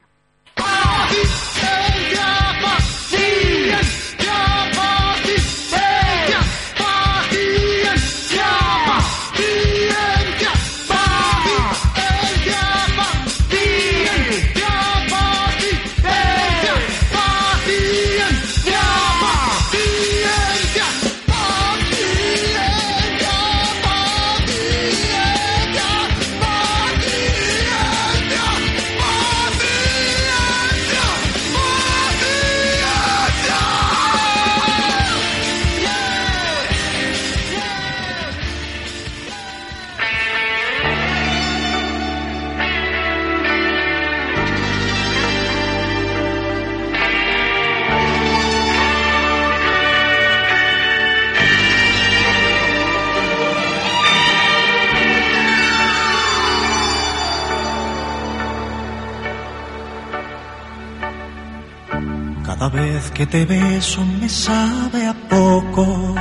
M: Cada vez que te beso me sabe a poco.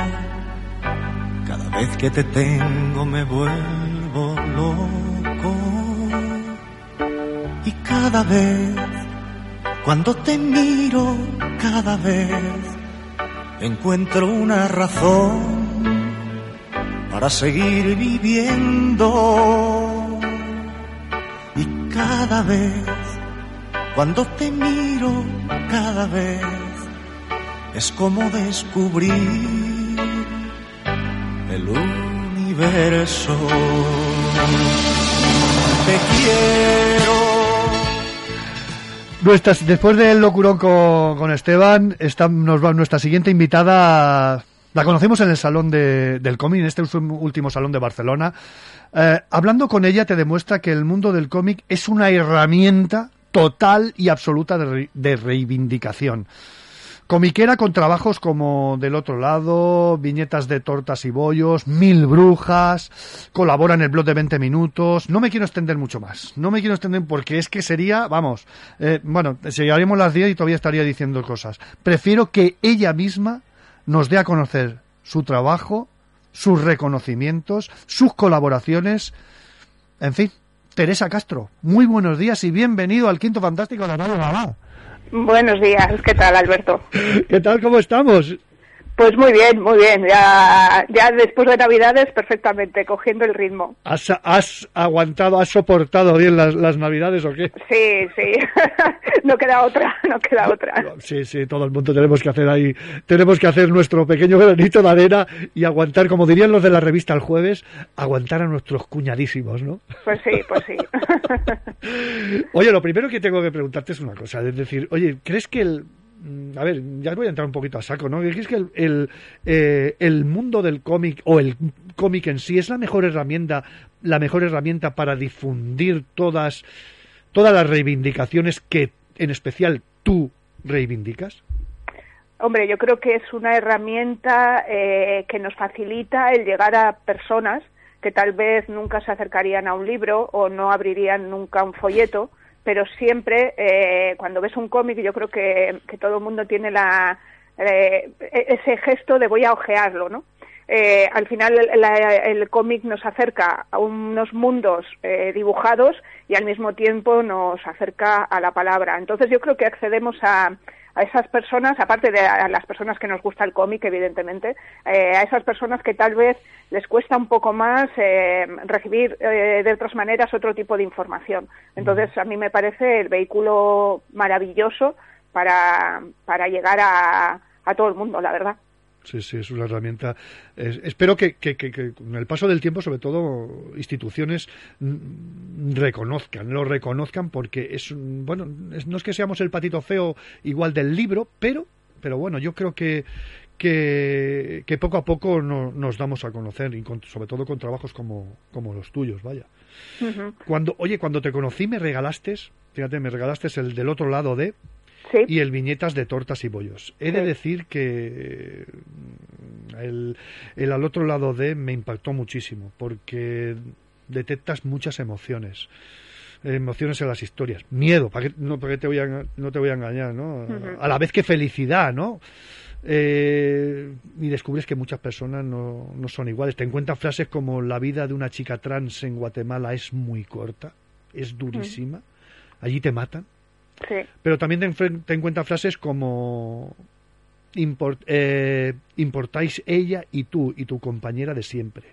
M: Cada vez que te tengo me vuelvo loco. Y cada vez cuando te miro cada vez encuentro una razón para seguir viviendo. Y cada vez, cuando te miro, cada vez es como descubrir el universo. Te quiero.
B: Después del locurón con, con Esteban, está, nos va nuestra siguiente invitada. La conocimos en el salón de, del cómic, en este último salón de Barcelona. Eh, hablando con ella te demuestra que el mundo del cómic es una herramienta total y absoluta de, re, de reivindicación. Comiquera con trabajos como Del otro lado, viñetas de tortas y bollos, Mil brujas, colabora en el blog de 20 minutos. No me quiero extender mucho más. No me quiero extender porque es que sería, vamos, eh, bueno, llegaríamos las 10 y todavía estaría diciendo cosas. Prefiero que ella misma nos dé a conocer su trabajo, sus reconocimientos, sus colaboraciones. En fin, Teresa Castro, muy buenos días y bienvenido al Quinto Fantástico de Radio Mamá.
N: Buenos días, ¿qué tal, Alberto?
B: ¿Qué tal, cómo estamos?
N: Pues muy bien, muy bien. Ya, ya después de Navidades, perfectamente, cogiendo el ritmo.
B: ¿Has, has aguantado, has soportado bien las, las Navidades o qué?
N: Sí, sí. no queda otra, no queda otra.
B: Sí, sí, todo el mundo tenemos que hacer ahí, tenemos que hacer nuestro pequeño granito de arena y aguantar, como dirían los de la revista el jueves, aguantar a nuestros cuñadísimos, ¿no?
N: Pues sí, pues sí.
B: oye, lo primero que tengo que preguntarte es una cosa, es decir, oye, ¿crees que el a ver, ya voy a entrar un poquito a saco, ¿no? Es que el, el, eh, el mundo del cómic o el cómic en sí es la mejor herramienta, la mejor herramienta para difundir todas, todas las reivindicaciones que, en especial, tú reivindicas.
N: Hombre, yo creo que es una herramienta eh, que nos facilita el llegar a personas que tal vez nunca se acercarían a un libro o no abrirían nunca un folleto pero siempre eh, cuando ves un cómic yo creo que, que, todo el mundo tiene la, eh, ese gesto de voy a ojearlo, ¿no? Eh, al final el, el cómic nos acerca a unos mundos eh, dibujados y al mismo tiempo nos acerca a la palabra. Entonces yo creo que accedemos a, a esas personas, aparte de a las personas que nos gusta el cómic, evidentemente, eh, a esas personas que tal vez les cuesta un poco más eh, recibir eh, de otras maneras otro tipo de información. Entonces, a mí me parece el vehículo maravilloso para, para llegar a, a todo el mundo, la verdad.
B: Sí, sí, es una herramienta. Es, espero que, que, que, que, con el paso del tiempo, sobre todo, instituciones reconozcan, lo reconozcan porque es, bueno, es, no es que seamos el patito feo igual del libro, pero, pero bueno, yo creo que, que, que poco a poco no, nos damos a conocer, y con, sobre todo con trabajos como, como los tuyos, vaya. Uh -huh. Cuando, oye, cuando te conocí me regalaste, fíjate, me regalaste el del otro lado de,
N: Sí.
B: y el viñetas de tortas y bollos. He de decir que el, el, al otro lado de me impactó muchísimo porque detectas muchas emociones emociones en las historias miedo para que no para te voy a, no te voy a engañar no uh -huh. a la vez que felicidad no eh, y descubres que muchas personas no, no son iguales te encuentras frases como la vida de una chica trans en Guatemala es muy corta es durísima uh -huh. allí te matan
N: Sí.
B: Pero también te, te encuentras frases como import, eh, importáis ella y tú y tu compañera de siempre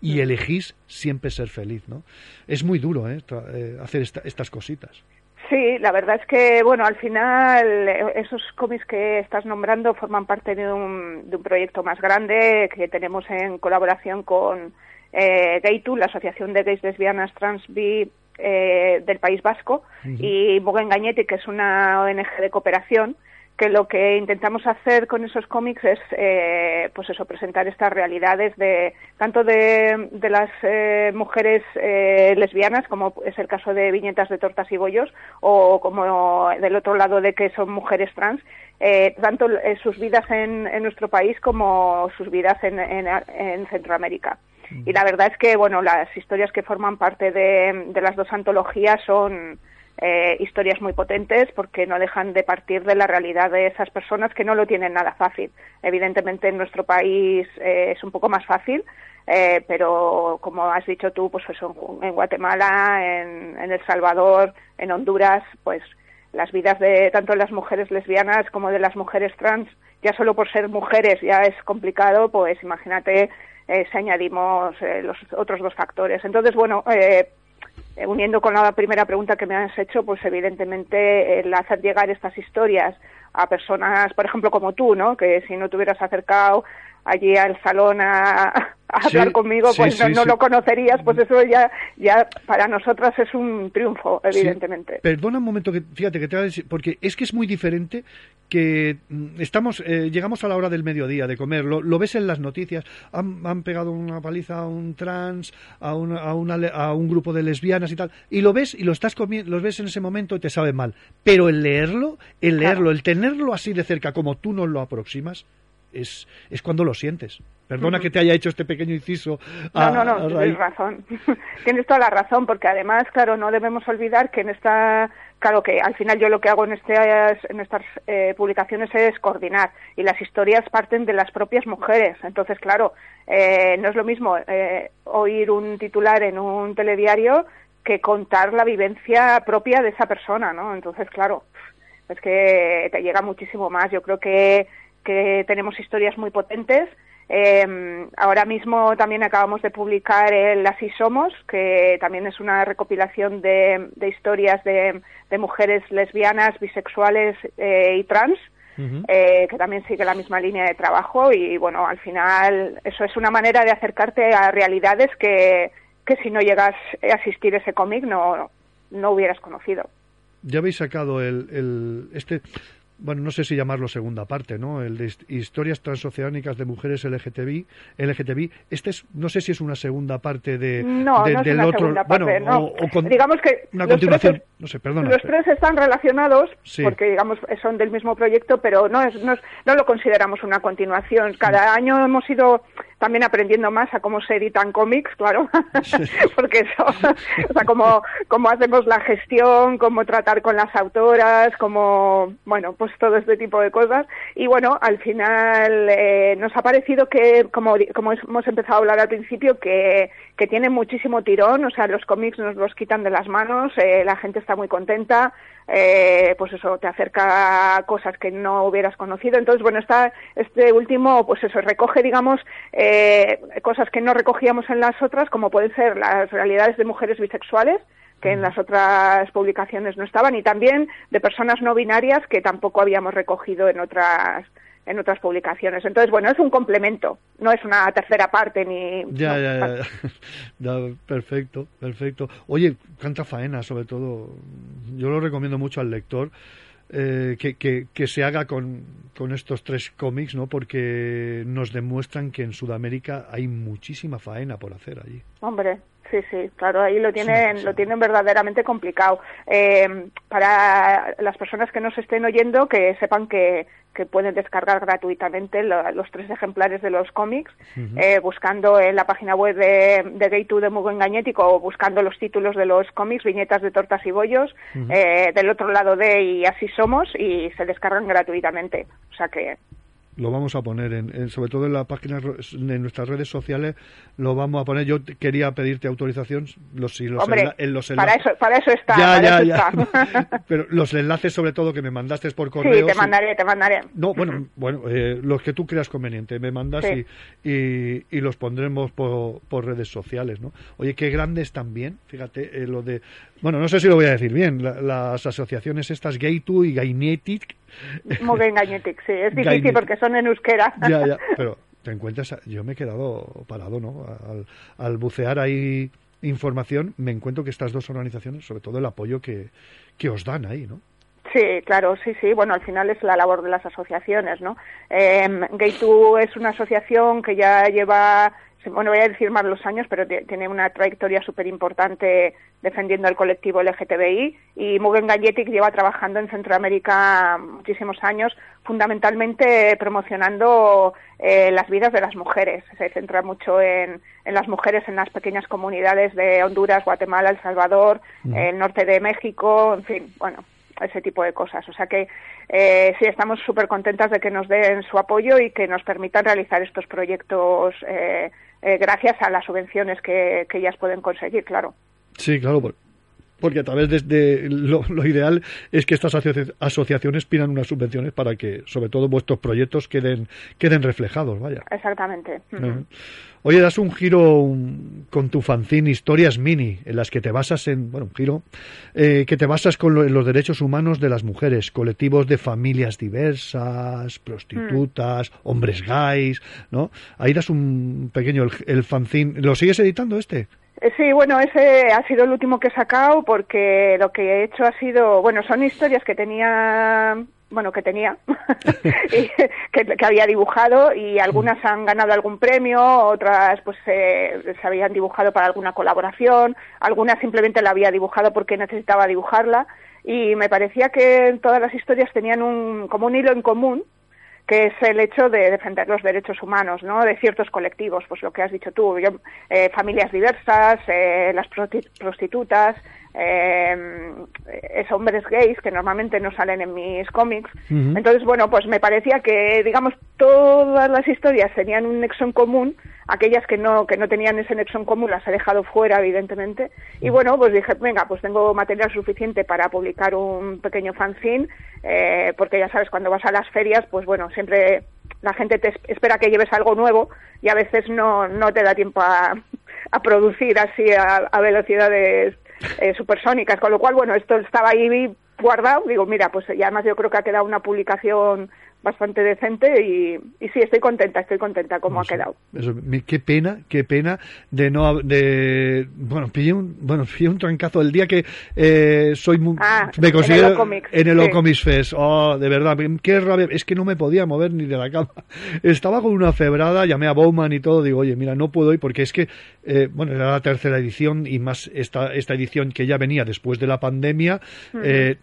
B: y mm. elegís siempre ser feliz, ¿no? Es muy duro ¿eh? eh hacer esta, estas cositas.
N: Sí, la verdad es que, bueno, al final esos cómics que estás nombrando forman parte de un, de un proyecto más grande que tenemos en colaboración con eh, Gaytu, la Asociación de Gays, Lesbianas, Trans, Bi eh, del País Vasco uh -huh. y Bogen Gañete, que es una ONG de cooperación, que lo que intentamos hacer con esos cómics es, eh, pues eso, presentar estas realidades de tanto de, de las eh, mujeres eh, lesbianas, como es el caso de Viñetas de Tortas y Bollos, o como del otro lado de que son mujeres trans, eh, tanto sus vidas en, en, nuestro país como sus vidas en, en, en Centroamérica. Y la verdad es que, bueno, las historias que forman parte de, las dos antologías son eh, historias muy potentes porque no dejan de partir de la realidad de esas personas que no lo tienen nada fácil. Evidentemente en nuestro país eh, es un poco más fácil, eh, pero como has dicho tú, pues eso, en Guatemala, en, El Salvador, en Honduras, pues las vidas de tanto las mujeres lesbianas como de las mujeres trans, ya solo por ser mujeres ya es complicado, pues imagínate eh, si añadimos eh, los otros dos factores. Entonces, bueno, eh, uniendo con la primera pregunta que me has hecho, pues evidentemente el hacer llegar estas historias a personas, por ejemplo, como tú, ¿no? Que si no te hubieras acercado allí al salón a, hablar conmigo, pues no, lo conocerías, pues eso ya, ya para nosotras es un triunfo, evidentemente.
B: Perdona un momento, que fíjate que te voy a decir, porque es que es muy diferente que mm, estamos, eh, llegamos a la hora del mediodía de comer, lo, ves en las noticias, han, han, pegado una paliza a un trans, a, una, a, una, a un grupo de lesbianas y tal, y lo ves y lo estás comiendo, lo ves en ese momento y te sabe mal, pero el leerlo, el leerlo, el tenerlo así de cerca como tú nos lo aproximas, es, es cuando lo sientes. Perdona que te haya hecho este pequeño inciso.
N: no, no, no, tienes razón. tienes toda la razón, porque además, claro, no debemos olvidar que en esta, claro que al final yo lo que hago en, este, en estas eh, publicaciones es coordinar y las historias parten de las propias mujeres. Entonces, claro, eh, no es lo mismo eh, oír un titular en un telediario que contar la vivencia propia de esa persona, ¿no? Entonces, claro, es que te llega muchísimo más. Yo creo que que tenemos historias muy potentes. Eh, ahora mismo también acabamos de publicar el Así Somos, que también es una recopilación de, historias de, mujeres lesbianas, bisexuales eh, y trans, eh, que también sigue la misma línea de trabajo. Y bueno, al final eso es una manera de acercarte a realidades que, que si no llegas a asistir ese cómic no, no hubieras conocido.
B: Ya habéis sacado el, el este bueno, no sé si llamarlo segunda parte, ¿no? El de historias transoceánicas de mujeres LGTBI, LGTBI. Este es, no sé si es una segunda parte de,
N: no, no es
B: del otro,
N: parte,
B: bueno,
N: no.
B: o, con,
N: digamos que
B: una continuación,
N: tres,
B: no sé, perdona.
N: Los tres están relacionados
B: Sí.
N: porque digamos son del mismo proyecto, pero no es, no es- no lo consideramos una continuación. Cada año hemos ido también aprendiendo más a cómo se editan cómics, claro, porque eso, o sea, cómo, cómo hacemos la gestión, cómo tratar con las autoras, cómo, bueno, pues todo este tipo de cosas. Y bueno, al final eh, nos ha parecido que, como, como hemos empezado a hablar al principio, que, que tiene muchísimo tirón, o sea, los cómics nos los quitan de las manos, eh, la gente está muy contenta, eh, pues eso, te acerca a cosas que no hubieras conocido. Entonces, bueno, está este último, pues eso, recoge, digamos, eh, cosas que no recogíamos en las otras, como pueden ser las realidades de mujeres bisexuales, que en las otras publicaciones no estaban, y también de personas no binarias que tampoco habíamos recogido en otras en otras publicaciones. Entonces, bueno, es un complemento, no es una tercera parte ni...
B: Ya,
N: no,
B: ya, ya, ya. Perfecto, perfecto. Oye, canta faena, sobre todo. Yo lo recomiendo mucho al lector. eh, que, que, que se haga con, con estos tres cómics, ¿no? Porque nos demuestran que en Sudamérica hay muchísima faena por hacer allí.
N: Hombre, sí, sí, claro, ahí lo tienen, lo tienen verdaderamente complicado. Eh, para las personas que nos estén oyendo, que sepan que, que pueden descargar gratuitamente lo- los tres ejemplares de los cómics, eh, buscando en la página web de, de Gay2 de Mugo Engañético o buscando los títulos de los cómics, viñetas de tortas y bollos, eh, del otro lado de y así somos, y se descargan gratuitamente. O sea que
B: Lo vamos a poner, en, en- sobre todo en la página ro- en nuestras redes sociales, lo vamos a poner. Yo quería pedirte autorización, los, si los,
N: Hombre,
B: en los
N: para
B: enlaces-
N: eso, para eso está.
B: Ya,
N: para
B: ya,
N: eso
B: ya.
N: está.
B: Pero los enlaces, sobre todo, que me mandaste por correo.
N: sí, te
B: si-
N: mandaré, te mandaré.
B: No, bueno, bueno eh, los que tú creas conveniente, me mandas
N: Sí.
B: y, y, y los pondremos por, por redes sociales, ¿no? Oye, qué grandes también, fíjate, eh, lo de... Bueno, no sé si lo voy a decir bien, la- las asociaciones estas Gay2 y Gainetic,
N: Muy Gainetic, sí, es difícil
B: Gainetic.
N: porque son en euskera.
B: ya, ya, pero te encuentras, yo me he quedado parado, ¿no? Al, al bucear ahí información, me encuentro que estas dos organizaciones, sobre todo el apoyo que, que os dan ahí, ¿no?
N: Sí, claro, sí, sí. Bueno, al final es la labor de las asociaciones, ¿no? Eh, Gay2 es una asociación que ya lleva, bueno, voy a decir más los años, pero ti- tiene una trayectoria súper importante defendiendo el colectivo LGTBI y Mugen Galletic lleva trabajando en Centroamérica muchísimos años, fundamentalmente promocionando eh, las vidas de las mujeres. Se centra mucho en, en las mujeres en las pequeñas comunidades de Honduras, Guatemala, El Salvador, el norte de México, en fin, bueno, ese tipo de cosas. O sea que eh, sí, estamos súper contentas de que nos den su apoyo y que nos permitan realizar estos proyectos eh, eh, gracias a las subvenciones que, que ellas pueden conseguir, claro.
B: Sí, claro, porque a través de, de- lo, lo ideal es que estas asocia- asociaciones pidan unas subvenciones para que, sobre todo, vuestros proyectos queden, queden reflejados, vaya.
N: Exactamente.
B: Oye, das un giro un- con tu fanzine Historias Mini, en las que te basas en, bueno, un giro, eh, que te basas con lo- en los derechos humanos de las mujeres, colectivos de familias diversas, prostitutas, hombres gays, ¿no? Ahí das un pequeño, el, el fanzine, ¿lo sigues editando este?
N: Eh, Sí, bueno, ese ha sido el último que he sacado porque lo que he hecho ha sido, bueno, son historias que tenía, bueno, que tenía, y que, que había dibujado y algunas han ganado algún premio, otras pues eh, se habían dibujado para alguna colaboración, algunas simplemente la había dibujado porque necesitaba dibujarla y me parecía que todas las historias tenían un, como un hilo en común que es el hecho de defender los derechos humanos, ¿no? De ciertos colectivos, pues lo que has dicho tú, yo, eh, familias diversas, eh, las prosti- prostitutas, eh, es hombres gays que normalmente no salen en mis cómics. Entonces, bueno, pues me parecía que, digamos, todas las historias tenían un nexo en común, aquellas que no que no tenían ese nexo en común las he dejado fuera, evidentemente. Y bueno, pues dije, venga, pues tengo material suficiente para publicar un pequeño fanzine, eh, porque ya sabes, cuando vas a las ferias, pues bueno, siempre la gente te es- espera que lleves algo nuevo y a veces no, no te da tiempo a, a producir así a, a velocidades eh, supersónicas, con lo cual, bueno, esto estaba ahí guardado, digo, mira, pues y además yo creo que ha quedado una publicación bastante decente y, y sí, estoy contenta, estoy contenta como ha quedado.
B: Eso, qué pena, qué pena de no de bueno pillé un bueno pillé un trancazo el día que eh, soy muy,
N: Ah,
B: me
N: en
B: considero
N: el O-Comics,
B: en el
N: sí.
B: O-Comics Fest. Oh de verdad qué rabia. Es que no me podía mover ni de la cama. Estaba con una febrada llamé a Bowman y todo digo oye mira no puedo ir porque es que eh, bueno era la tercera edición y más esta esta edición que ya venía después de la pandemia eh,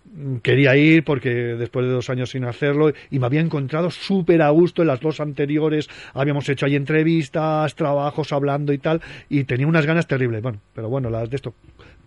B: quería ir porque después de dos años sin hacerlo y me había encontrado súper a gusto en las dos anteriores habíamos hecho ahí entrevistas trabajos hablando y tal y tenía unas ganas terribles bueno pero bueno las de esto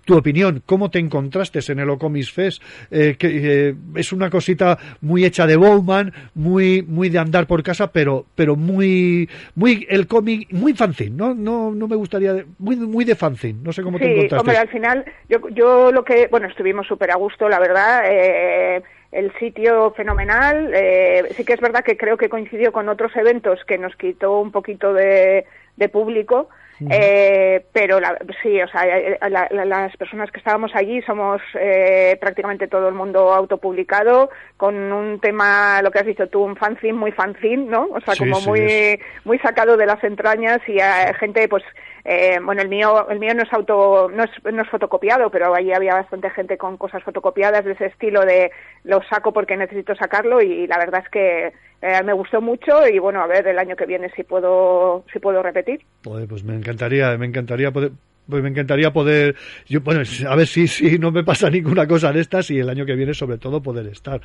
B: tu opinión, ¿cómo te encontraste en el Ocomis Fest? Eh, que, eh, es una cosita muy hecha de Bowman, muy, muy de andar por casa, pero, pero muy, muy el cómic, muy fanzine, ¿no? No, no me gustaría, de- muy, muy de fanzine. No sé cómo te
N: Sí,
B: encontraste.
N: hombre, al final, yo, yo lo que, bueno, estuvimos súper a gusto, la verdad, eh, el sitio fenomenal, eh, sí que es verdad que creo que coincidió con otros eventos que nos quitó un poquito de, de público, eh, pero la- sí, o sea, eh, la- la- las personas que estábamos allí somos eh, prácticamente todo el mundo autopublicado, con un tema, lo que has dicho tú, un fanzine muy fanzine, ¿no? O sea,
O: Sí,
N: como
O: sí,
N: muy,
O: es.
N: muy sacado de las entrañas y a gente, pues, eh, bueno, el mío, el mío no es auto, no es, no es fotocopiado, pero allí había bastante gente con cosas fotocopiadas de ese estilo de lo saco porque necesito sacarlo y la verdad es que eh, me gustó mucho y bueno, a ver el año que viene si puedo, si puedo repetir.
B: Pues me encantaría, me encantaría poder, pues me encantaría poder, yo, bueno, a ver si, si no me pasa ninguna cosa de estas y el año que viene sobre todo poder estar.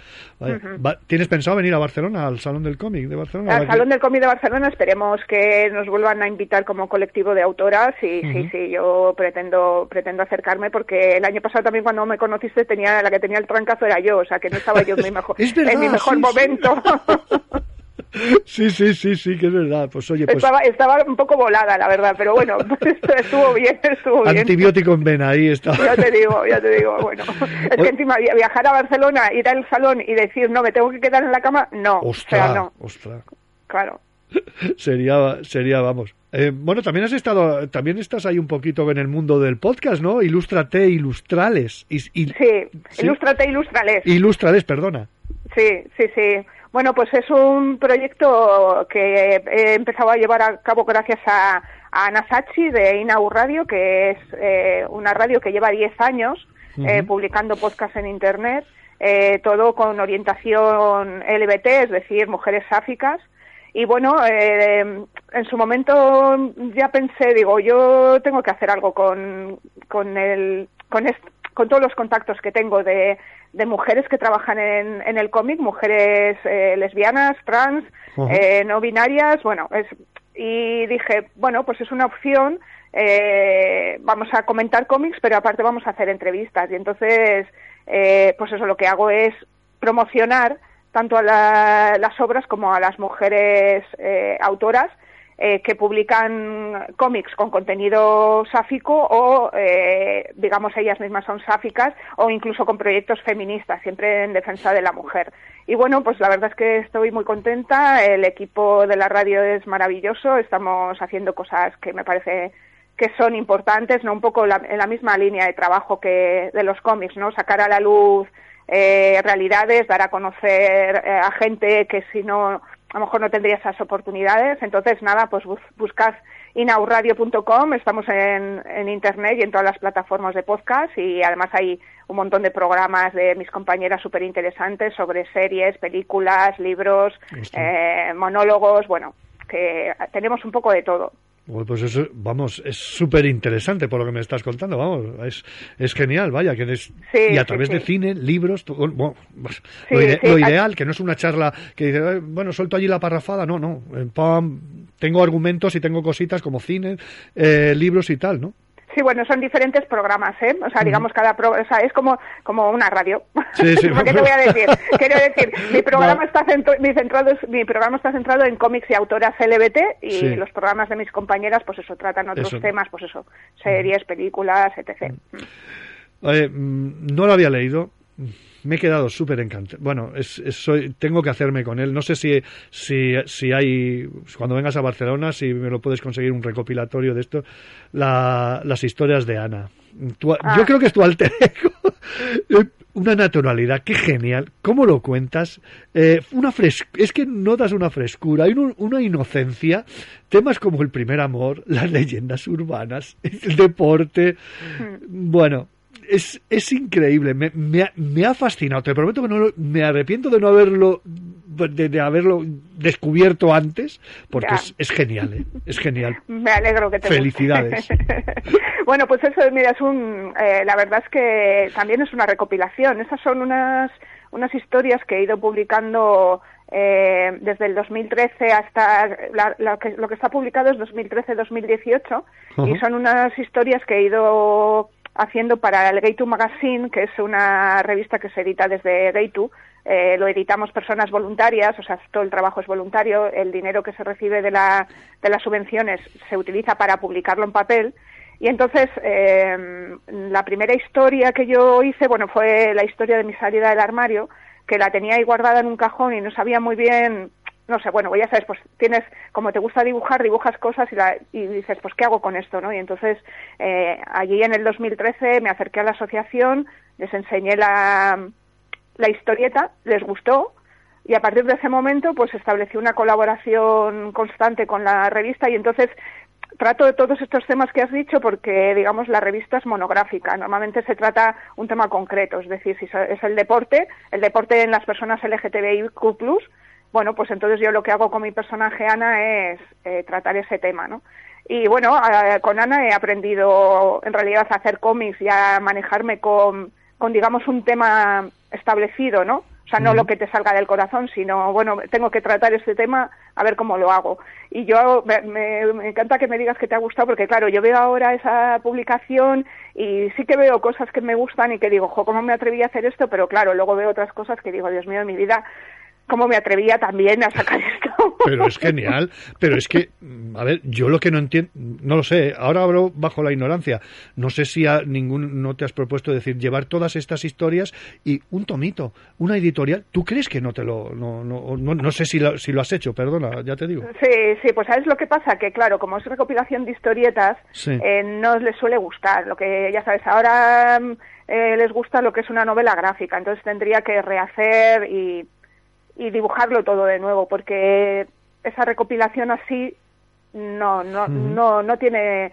B: ¿Tienes pensado venir a Barcelona, al Salón del Cómic de Barcelona?
N: Al Salón del Cómic de Barcelona esperemos que nos vuelvan a invitar como colectivo de autoras y sí, sí, yo pretendo pretendo acercarme porque el año pasado también cuando me conociste tenía la que tenía el trancazo era yo, o sea que no estaba yo en mi mejor,
B: verdad,
N: en mi mejor
B: sí.
N: momento.
B: Sí, sí, sí, sí, que es verdad. Pues oye, pues
N: estaba, estaba un poco volada, la verdad, pero bueno, estuvo bien, estuvo bien.
B: antibiótico en vena, ahí está.
N: Ya te digo, ya te digo, bueno. Es que encima vi- viajar a Barcelona, ir al salón y decir, no, me tengo que quedar en la cama, no. o
B: Ostras,
N: sea, no,
B: ostras.
N: claro.
B: Sería, sería, vamos. Eh, bueno, también has estado, también estás ahí un poquito en el mundo del podcast, ¿no? Ilústrate, ilustrales. Y, y-
N: Sí,
B: Sí.
N: ilústrate, ilústrales.
B: Ilústrales, perdona.
N: Sí, sí, sí. Bueno, pues es un proyecto que he empezado a llevar a cabo gracias a, a Ana Sachi de Inau Radio, que es eh, una radio que lleva 10 años eh, publicando podcasts en Internet, eh, todo con orientación LBT, es decir, mujeres sáficas. Y bueno, eh, en su momento ya pensé, digo, yo tengo que hacer algo con, con, el, con, est- con todos los contactos que tengo de, de mujeres que trabajan en, en el cómic, mujeres eh, lesbianas, trans, eh, no binarias, bueno, es, y dije, bueno, pues es una opción, eh, vamos a comentar cómics, pero aparte vamos a hacer entrevistas. Y entonces, eh, pues eso lo que hago es promocionar tanto a la- las obras como a las mujeres eh, autoras eh, que publican cómics con contenido sáfico o, eh, digamos, ellas mismas son sáficas o incluso con proyectos feministas, siempre en defensa de la mujer. Y bueno, pues la verdad es que estoy muy contenta, el equipo de la radio es maravilloso, estamos haciendo cosas que me parece que son importantes, no un poco en la misma línea de trabajo que de los cómics, ¿no? Sacar a la luz eh, realidades, dar a conocer eh, a gente que si no, a lo mejor no tendría esas oportunidades. Entonces, nada, pues buscad inauradio.com, estamos en, en internet y en todas las plataformas de podcast y además hay un montón de programas de mis compañeras súper interesantes sobre series, películas, libros, eh, monólogos, bueno, que tenemos un poco de todo.
B: Bueno, pues eso, vamos, es súper interesante por lo que me estás contando, vamos, es, es genial, vaya, que y a través de cine, libros, bueno, pues, lo, ideal, que no es una charla que dice, bueno, suelto allí la parrafada, no, no, pam, tengo argumentos y tengo cositas como cine, eh, libros y tal, ¿no?
N: Sí, bueno, son diferentes programas, ¿eh? O sea, digamos, cada pro, o sea, es como, como una radio.
B: Sí, sí.
N: ¿Qué te voy a decir? Quiero decir, mi programa, está centrado, mi, centrado, mi programa está centrado en cómics y autoras LBT y los programas de mis compañeras, pues eso, tratan otros temas, pues eso, series, películas, etc.
B: Mm, no lo había leído me he quedado súper encantado. Bueno, es, soy, tengo que hacerme con él. No sé si, si, si hay, cuando vengas a Barcelona, si me lo puedes conseguir un recopilatorio de esto, las historias de Ana. Yo
N: ah.
B: creo que es tu alter ego. una naturalidad, qué genial. ¿Cómo lo cuentas? Eh, una fres es que notas una frescura, hay una inocencia. Temas como el primer amor, las leyendas urbanas, el deporte. Bueno, es, es increíble, me, me, ha, fascinado. Te prometo que no me arrepiento de no haberlo de, haberlo descubierto antes, porque es, genial, ¿eh? es genial.
N: Me alegro que te
B: Felicidades.
N: bueno, pues eso, mira, es un, eh, la verdad es que también es una recopilación. Esas son unas, unas historias que he ido publicando eh, desde el 2013 hasta lo, que, lo que está publicado es 2013-2018 y son unas historias que he ido haciendo para el Gay Magazine, que es una revista que se edita desde Gay eh, lo editamos personas voluntarias, o sea, todo el trabajo es voluntario, el dinero que se recibe de, la, de las subvenciones se utiliza para publicarlo en papel. Y entonces, eh, la primera historia que yo hice, bueno, fue la historia de mi salida del armario, que la tenía ahí guardada en un cajón y no sabía muy bien no sé, bueno, pues ya sabes, pues tienes, como te gusta dibujar, dibujas cosas y, la, y dices, pues ¿qué hago con esto? ¿no? Y entonces, eh, allí en el 2013 me acerqué a la asociación, les enseñé la, la historieta, les gustó, y a partir de ese momento, pues establecí una colaboración constante con la revista y entonces trato de todos estos temas que has dicho porque, digamos, la revista es monográfica. Normalmente se trata un tema concreto, es decir, si es el deporte, el deporte en las personas LGTBIQ+, bueno, pues entonces yo lo que hago con mi personaje Ana es eh, tratar ese tema, ¿no? Y bueno, con Ana he aprendido en realidad a hacer cómics y a manejarme con, con digamos, un tema establecido, ¿no? O sea, no lo que te salga del corazón, sino, bueno, tengo que tratar este tema a ver cómo lo hago. Y yo, me, me, encanta que me digas que te ha gustado, porque claro, yo veo ahora esa publicación y sí que veo cosas que me gustan y que digo, jo, ¿cómo me atreví a hacer esto? Pero claro, luego veo otras cosas que digo, Dios mío, mi vida cómo me atrevía también a sacar esto.
B: Pero es genial, pero es que, mm, a ver, yo lo que no entiendo, no lo sé, ahora hablo bajo la ignorancia, no sé si a ningún, no te has propuesto decir, llevar todas estas historias y un tomito, una editorial, ¿tú crees que no te lo, no, no, no, sé si lo, si lo has hecho, perdona, ya te digo.
N: Sí, sí, pues sabes lo que pasa, que claro, como es recopilación de historietas, eh, no les suele gustar, lo que ya sabes, ahora mm, eh, les gusta lo que es una novela gráfica, entonces tendría que rehacer y y dibujarlo todo de nuevo, porque esa recopilación así no no no no tiene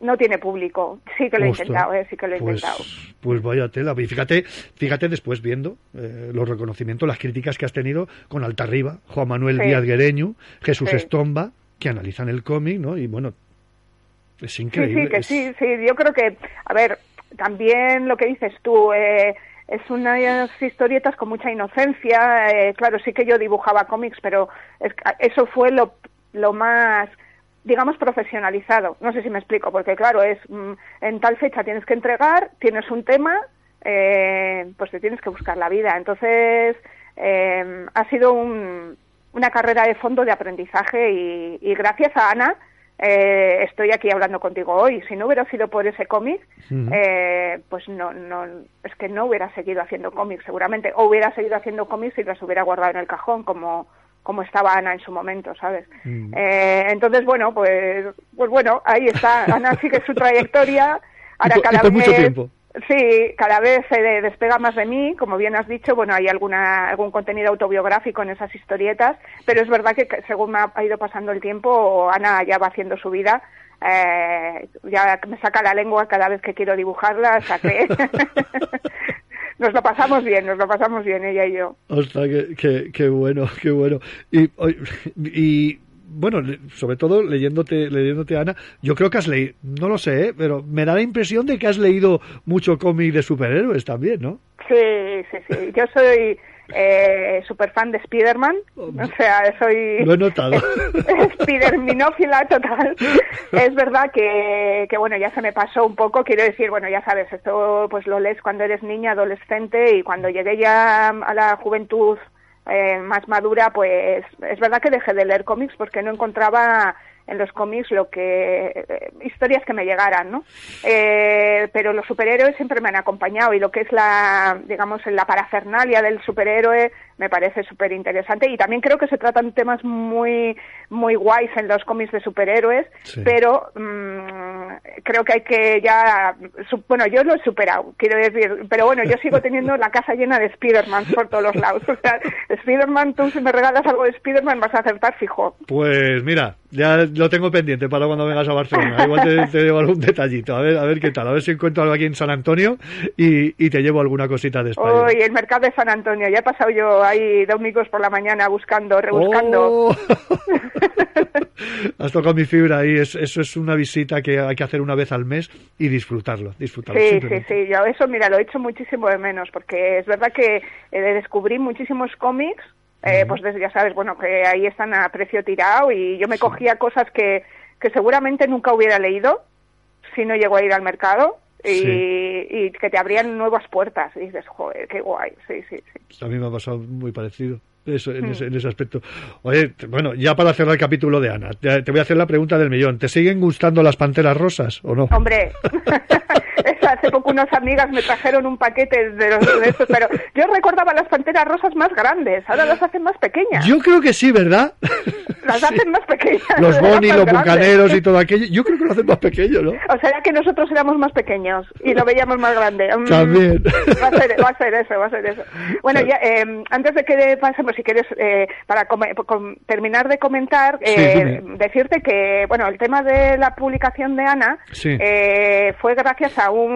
N: no tiene público. Sí que lo he intentado, eh, sí que lo he
B: pues,
N: intentado.
B: Pues vaya tela. Y fíjate, fíjate después viendo eh, los reconocimientos, las críticas que has tenido con Altarriba, Juan Manuel Díaz Guereño, Jesús Estomba, que analizan el cómic, ¿no? Y bueno, es increíble.
N: Sí, sí, que sí, sí. Yo creo que, a ver, también lo que dices tú, eh, es unas historietas con mucha inocencia. Eh, claro, sí que yo dibujaba cómics, pero eso fue lo, lo más digamos profesionalizado. No sé si me explico, porque claro, es mm, en tal fecha tienes que entregar, tienes un tema, eh, pues te tienes que buscar la vida. Entonces, eh, ha sido un, una carrera de fondo de aprendizaje y, y gracias a Ana eh, estoy aquí hablando contigo hoy. Si no hubiera sido por ese cómic, eh, pues no, no, es que no hubiera seguido haciendo cómics seguramente, o hubiera seguido haciendo cómics y los hubiera guardado en el cajón como como estaba Ana en su momento, ¿sabes? Eh, entonces, bueno, pues, pues bueno, ahí está. Ana sigue su trayectoria. Ahora cada vez,
B: mucho tiempo.
N: Sí, cada vez se despega más de mí, como bien has dicho, bueno, hay alguna, algún contenido autobiográfico en esas historietas, pero es verdad que según me ha ido pasando el tiempo, Ana ya va haciendo su vida, eh, ya me saca la lengua cada vez que quiero dibujarla, que nos lo pasamos bien, nos lo pasamos bien ella y yo.
B: Ostras, qué, qué, bueno, qué bueno. Y, y bueno, sobre todo leyéndote, leyéndote Ana, yo creo que has leído, no lo sé, ¿eh? pero me da la impresión de que has leído mucho cómic de superhéroes también, ¿no?
N: Sí, sí, sí. Yo soy eh, super fan de Spider-Man, o sea, soy...
B: Lo he notado.
N: Spiderminófila total. es verdad que, que, bueno, ya se me pasó un poco, quiero decir, bueno, ya sabes, esto pues lo lees cuando eres niña, adolescente, y cuando llegué ya a la juventud eh, más madura, pues es verdad que dejé de leer cómics porque no encontraba en los cómics lo que eh, historias que me llegaran, ¿no? Eh, pero los superhéroes siempre me han acompañado y lo que es la, digamos, la parafernalia del superhéroe me parece súper interesante y también creo que se tratan temas muy muy guays en los cómics de superhéroes, pero mm, creo que hay que ya, bueno, yo lo he superado, quiero decir, pero bueno, yo sigo teniendo la casa llena de Spider-Man por todos los lados. O sea, Spider-Man, tú si me regalas algo de Spider-Man vas a acertar fijo.
B: Pues mira, ya lo tengo pendiente para cuando vengas a Barcelona. Igual te, te, llevo algún detallito, a ver, a ver qué tal, a ver si encuentro algo aquí en San Antonio y, y te llevo alguna cosita de Spider-Man.
N: Uy, el mercado de San Antonio, ya he pasado yo ahí domingos por la mañana buscando, rebuscando. Oh.
B: Has tocado mi fibra ahí, es, eso es una visita que hay que hacer una vez al mes y disfrutarlo, disfrutarlo.
N: Sí, sí, sí, yo eso, mira, lo he hecho muchísimo de menos, porque es verdad que eh, descubrí muchísimos cómics, eh, pues ya sabes, bueno, que ahí están a precio tirado y yo me cogía cosas que, que seguramente nunca hubiera leído si no llego a ir al mercado y, que te abrían nuevas puertas. Y dices, joder, qué guay. Sí, sí, sí.
B: A mí me ha pasado muy parecido. Eso, en, ese, en, ese, aspecto. Oye, bueno, ya para cerrar el capítulo de Ana, te voy a hacer la pregunta del millón. ¿Te siguen gustando las panteras rosas o no?
N: Hombre, hace poco unas amigas me trajeron un paquete de, los, de estos, pero yo recordaba las panteras rosas más grandes, ahora las hacen más pequeñas.
B: Yo creo que sí, ¿verdad?
N: Las hacen más pequeñas.
B: Los bonis, los bucaneros y todo aquello, yo creo que lo hacen más pequeño, ¿no?
N: O sea, que nosotros éramos más pequeños y lo veíamos más grande.
B: Mm, También.
N: Va a ser, va a ser eso, va a ser eso. Bueno, ya, eh, antes de que pasemos, si quieres, eh, para com terminar de comentar, eh, sí, decirte que, bueno, el tema de la publicación de Ana
B: sí.
N: eh, fue gracias a un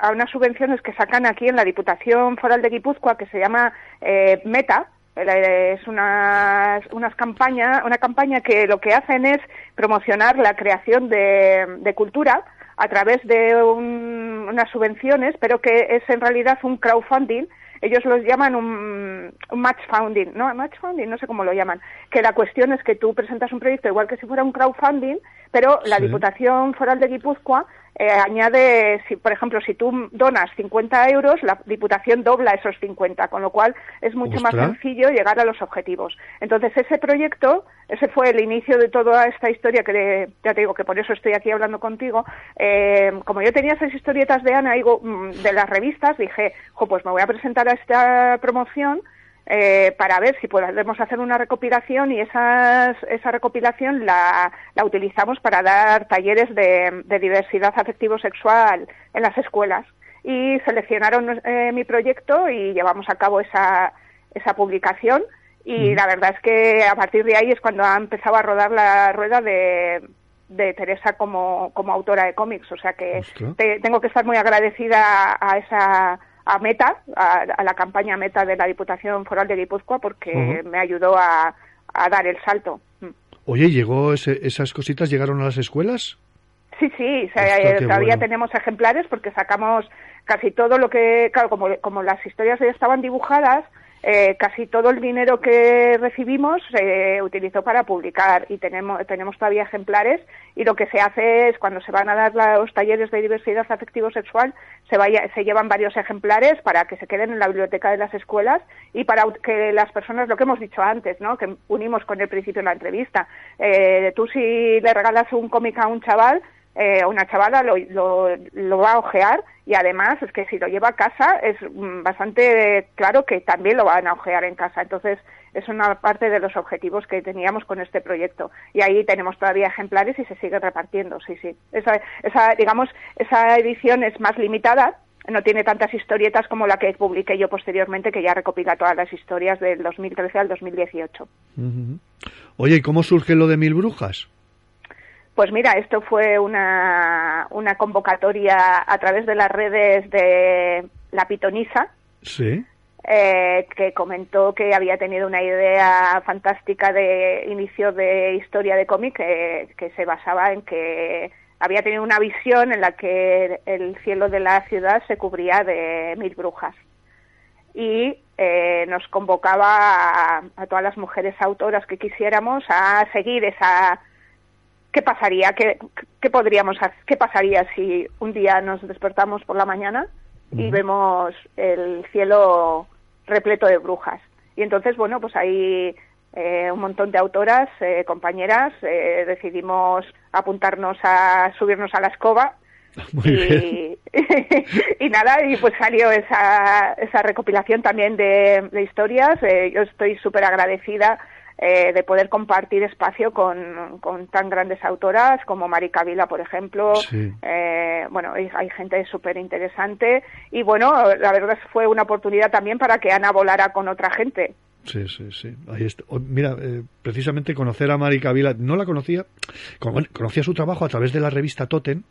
N: a unas subvenciones que sacan aquí en la Diputación Foral de Guipúzcoa que se llama eh, Meta, es una, unas campaña, una campaña que lo que hacen es promocionar la creación de, de cultura a través de un, unas subvenciones, pero que es en realidad un crowdfunding. Ellos los llaman un, un match funding, ¿no? Match funding, no sé cómo lo llaman. Que la cuestión es que tú presentas un proyecto igual que si fuera un crowdfunding, pero la sí. Diputación Foral de Guipúzcoa eh, añade, si, por ejemplo, si tú donas 50 euros, la Diputación dobla esos 50, con lo cual es mucho
B: Ostras.
N: más sencillo llegar a los objetivos. Entonces, ese proyecto, ese fue el inicio de toda esta historia, que ya te digo que por eso estoy aquí hablando contigo. Eh, como yo tenía esas historietas de Ana digo, de las revistas, dije, jo, pues me voy a presentar a esta promoción eh, para ver si podemos hacer una recopilación y esas, esa recopilación la, la utilizamos para dar talleres de, de diversidad afectivo-sexual en las escuelas. Y seleccionaron eh, mi proyecto y llevamos a cabo esa, esa publicación. Y mm. la verdad es que a partir de ahí es cuando ha empezado a rodar la rueda de, de Teresa como, como autora de cómics. O sea que te, tengo que estar muy agradecida a, a esa a Meta, a, a, la campaña Meta de la Diputación Foral de Guipúzcoa, porque uh -huh. me ayudó a, a, dar el salto.
B: Oye, ¿llegó ese, esas cositas llegaron a las escuelas?
N: Sí, sí, o sea, eh, todavía bueno. tenemos ejemplares porque sacamos casi todo lo que, claro, como, como las historias ya estaban dibujadas, eh, casi todo el dinero que recibimos se utilizó para publicar y tenemos, tenemos todavía ejemplares y lo que se hace es cuando se van a dar los talleres de diversidad afectivo-sexual se, vaya, se llevan varios ejemplares para que se queden en la biblioteca de las escuelas y para que las personas, lo que hemos dicho antes, ¿no? que unimos con el principio de la entrevista, eh, tú si le regalas un cómic a un chaval, eh, una chavala lo, lo, lo, va a ojear y además es que si lo lleva a casa es mm, bastante claro que también lo van a ojear en casa. Entonces es una parte de los objetivos que teníamos con este proyecto y ahí tenemos todavía ejemplares y se sigue repartiendo. Sí, sí. Esa, esa digamos, esa edición es más limitada. No tiene tantas historietas como la que publiqué yo posteriormente, que ya recopila todas las historias del 2013 al 2018.
B: Oye, ¿y cómo surge lo de Mil Brujas?
N: Pues mira, esto fue una, una convocatoria a través de las redes de La Pitonisa.
B: Sí.
N: Eh, que comentó que había tenido una idea fantástica de inicio de historia de cómic que, se basaba en que había tenido una visión en la que el cielo de la ciudad se cubría de mil brujas y eh, nos convocaba a, todas las mujeres autoras que quisiéramos a seguir esa qué pasaría qué, qué podríamos qué pasaría si un día nos despertamos por la mañana y vemos el cielo repleto de brujas. Y entonces, bueno, pues ahí eh, un montón de autoras, eh, compañeras, eh, decidimos apuntarnos a subirnos a la escoba. y, y, nada, y pues salió esa, esa recopilación también de, de historias. yo estoy súper agradecida eh, de poder compartir espacio con, con, tan grandes autoras como Marica Vila, por ejemplo. Eh, bueno, hay, hay gente súper interesante y bueno, la verdad fue una oportunidad también para que Ana volara con otra gente.
B: Sí, sí, sí. Ahí está. Mira, eh, precisamente conocer a Mari Kabila, no la conocía, conocía su trabajo a través de la revista Totem,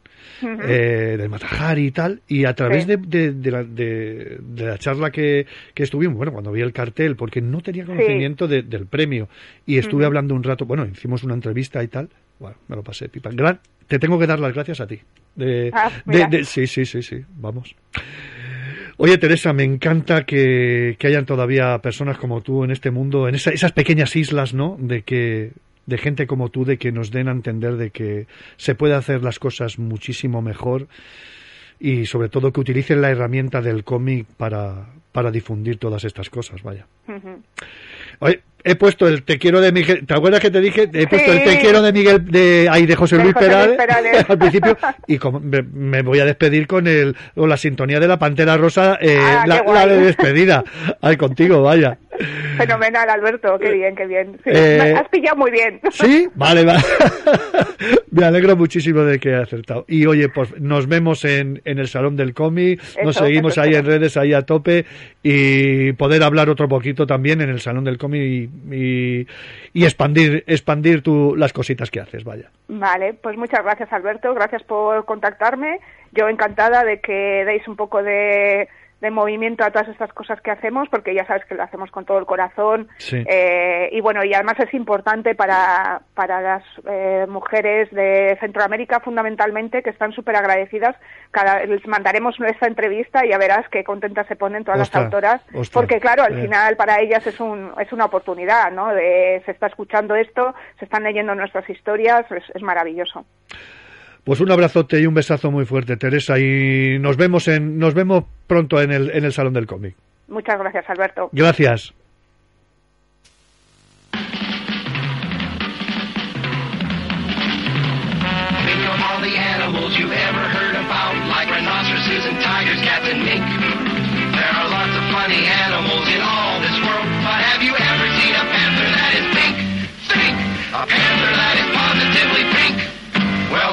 B: eh, del Matajari y tal, y a través de, de, la, de, la, charla que, que, estuvimos, bueno, cuando vi el cartel, porque no tenía conocimiento del premio, y estuve hablando un rato, bueno, hicimos una entrevista y tal, bueno, me lo pasé pipa. Gran, te tengo que dar las gracias a ti. De,
N: ah,
B: sí, sí, sí, sí, vamos. Oye, Teresa, me encanta que, hayan todavía personas como tú en este mundo, en esas pequeñas islas, ¿no? De que de gente como tú, de que nos den a entender de que se puede hacer las cosas muchísimo mejor y sobre todo que utilicen la herramienta del cómic para, para difundir todas estas cosas, vaya. Oye, he puesto el te quiero de Miguel, ¿te acuerdas que te dije? He puesto el te quiero de Miguel de ahí de José Luis Perales, al principio y como me, voy a despedir con el o la sintonía de la Pantera Rosa eh,
N: ah,
B: la, de despedida. Ay, contigo, vaya.
N: Fenomenal, Alberto, qué bien, qué bien. Eh, has pillado muy bien.
B: Sí, vale, vale. me alegro muchísimo de que he acertado. Y oye, pues nos vemos en, en el Salón del Cómic, nos seguimos ahí en redes, ahí a tope y poder hablar otro poquito también en el Salón del Cómic y, expandir, expandir tu, las cositas que haces, vaya.
N: Vale, pues muchas gracias Alberto, gracias por contactarme. Yo encantada de que deis un poco de de movimiento a todas estas cosas que hacemos, porque ya sabes que lo hacemos con todo el corazón. Eh, y bueno, y además es importante para, para las eh, mujeres de Centroamérica fundamentalmente, que están súper agradecidas. Cada, les mandaremos nuestra entrevista y ya verás qué contentas se ponen todas las autoras, porque claro, al final para ellas es, un, es una oportunidad, ¿no? De, se está escuchando esto, se están leyendo nuestras historias, es maravilloso.
B: Pues un abrazote y un besazo muy fuerte, Teresa, y nos vemos en nos vemos pronto en el en el salón del cómic.
N: Muchas gracias, Alberto.
B: Gracias.
O: Well,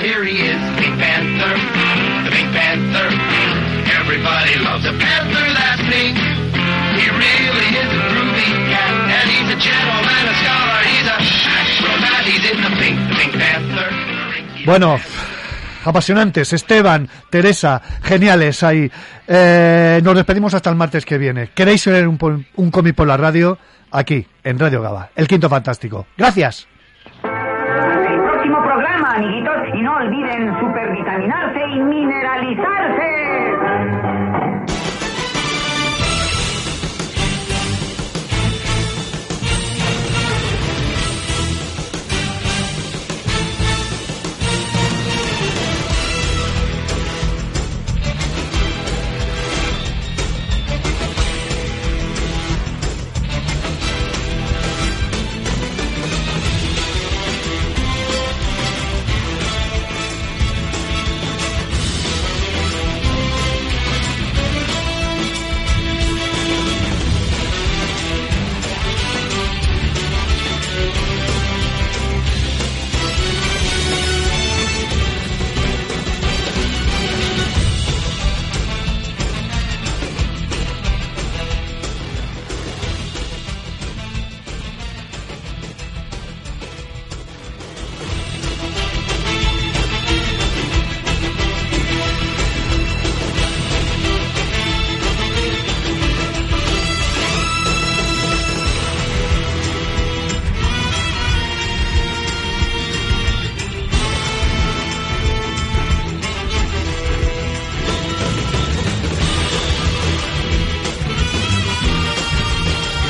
O: here he is, Pink Panther, the Pink Panther. Everybody loves a panther that's pink. He really is a groovy cat, and he's a gentleman, a scholar, he's a acrobat, he's in the pink, the Pink Panther.
B: Bueno, apasionantes. Esteban, Teresa, geniales ahí. Eh, nos despedimos hasta el martes que viene. ¿Queréis ver un, un cómic por la radio? Aquí, en Radio Gaba, el quinto fantástico. Gracias.
P: Amiguitos, y no olviden supervitaminarse y mineralizarse.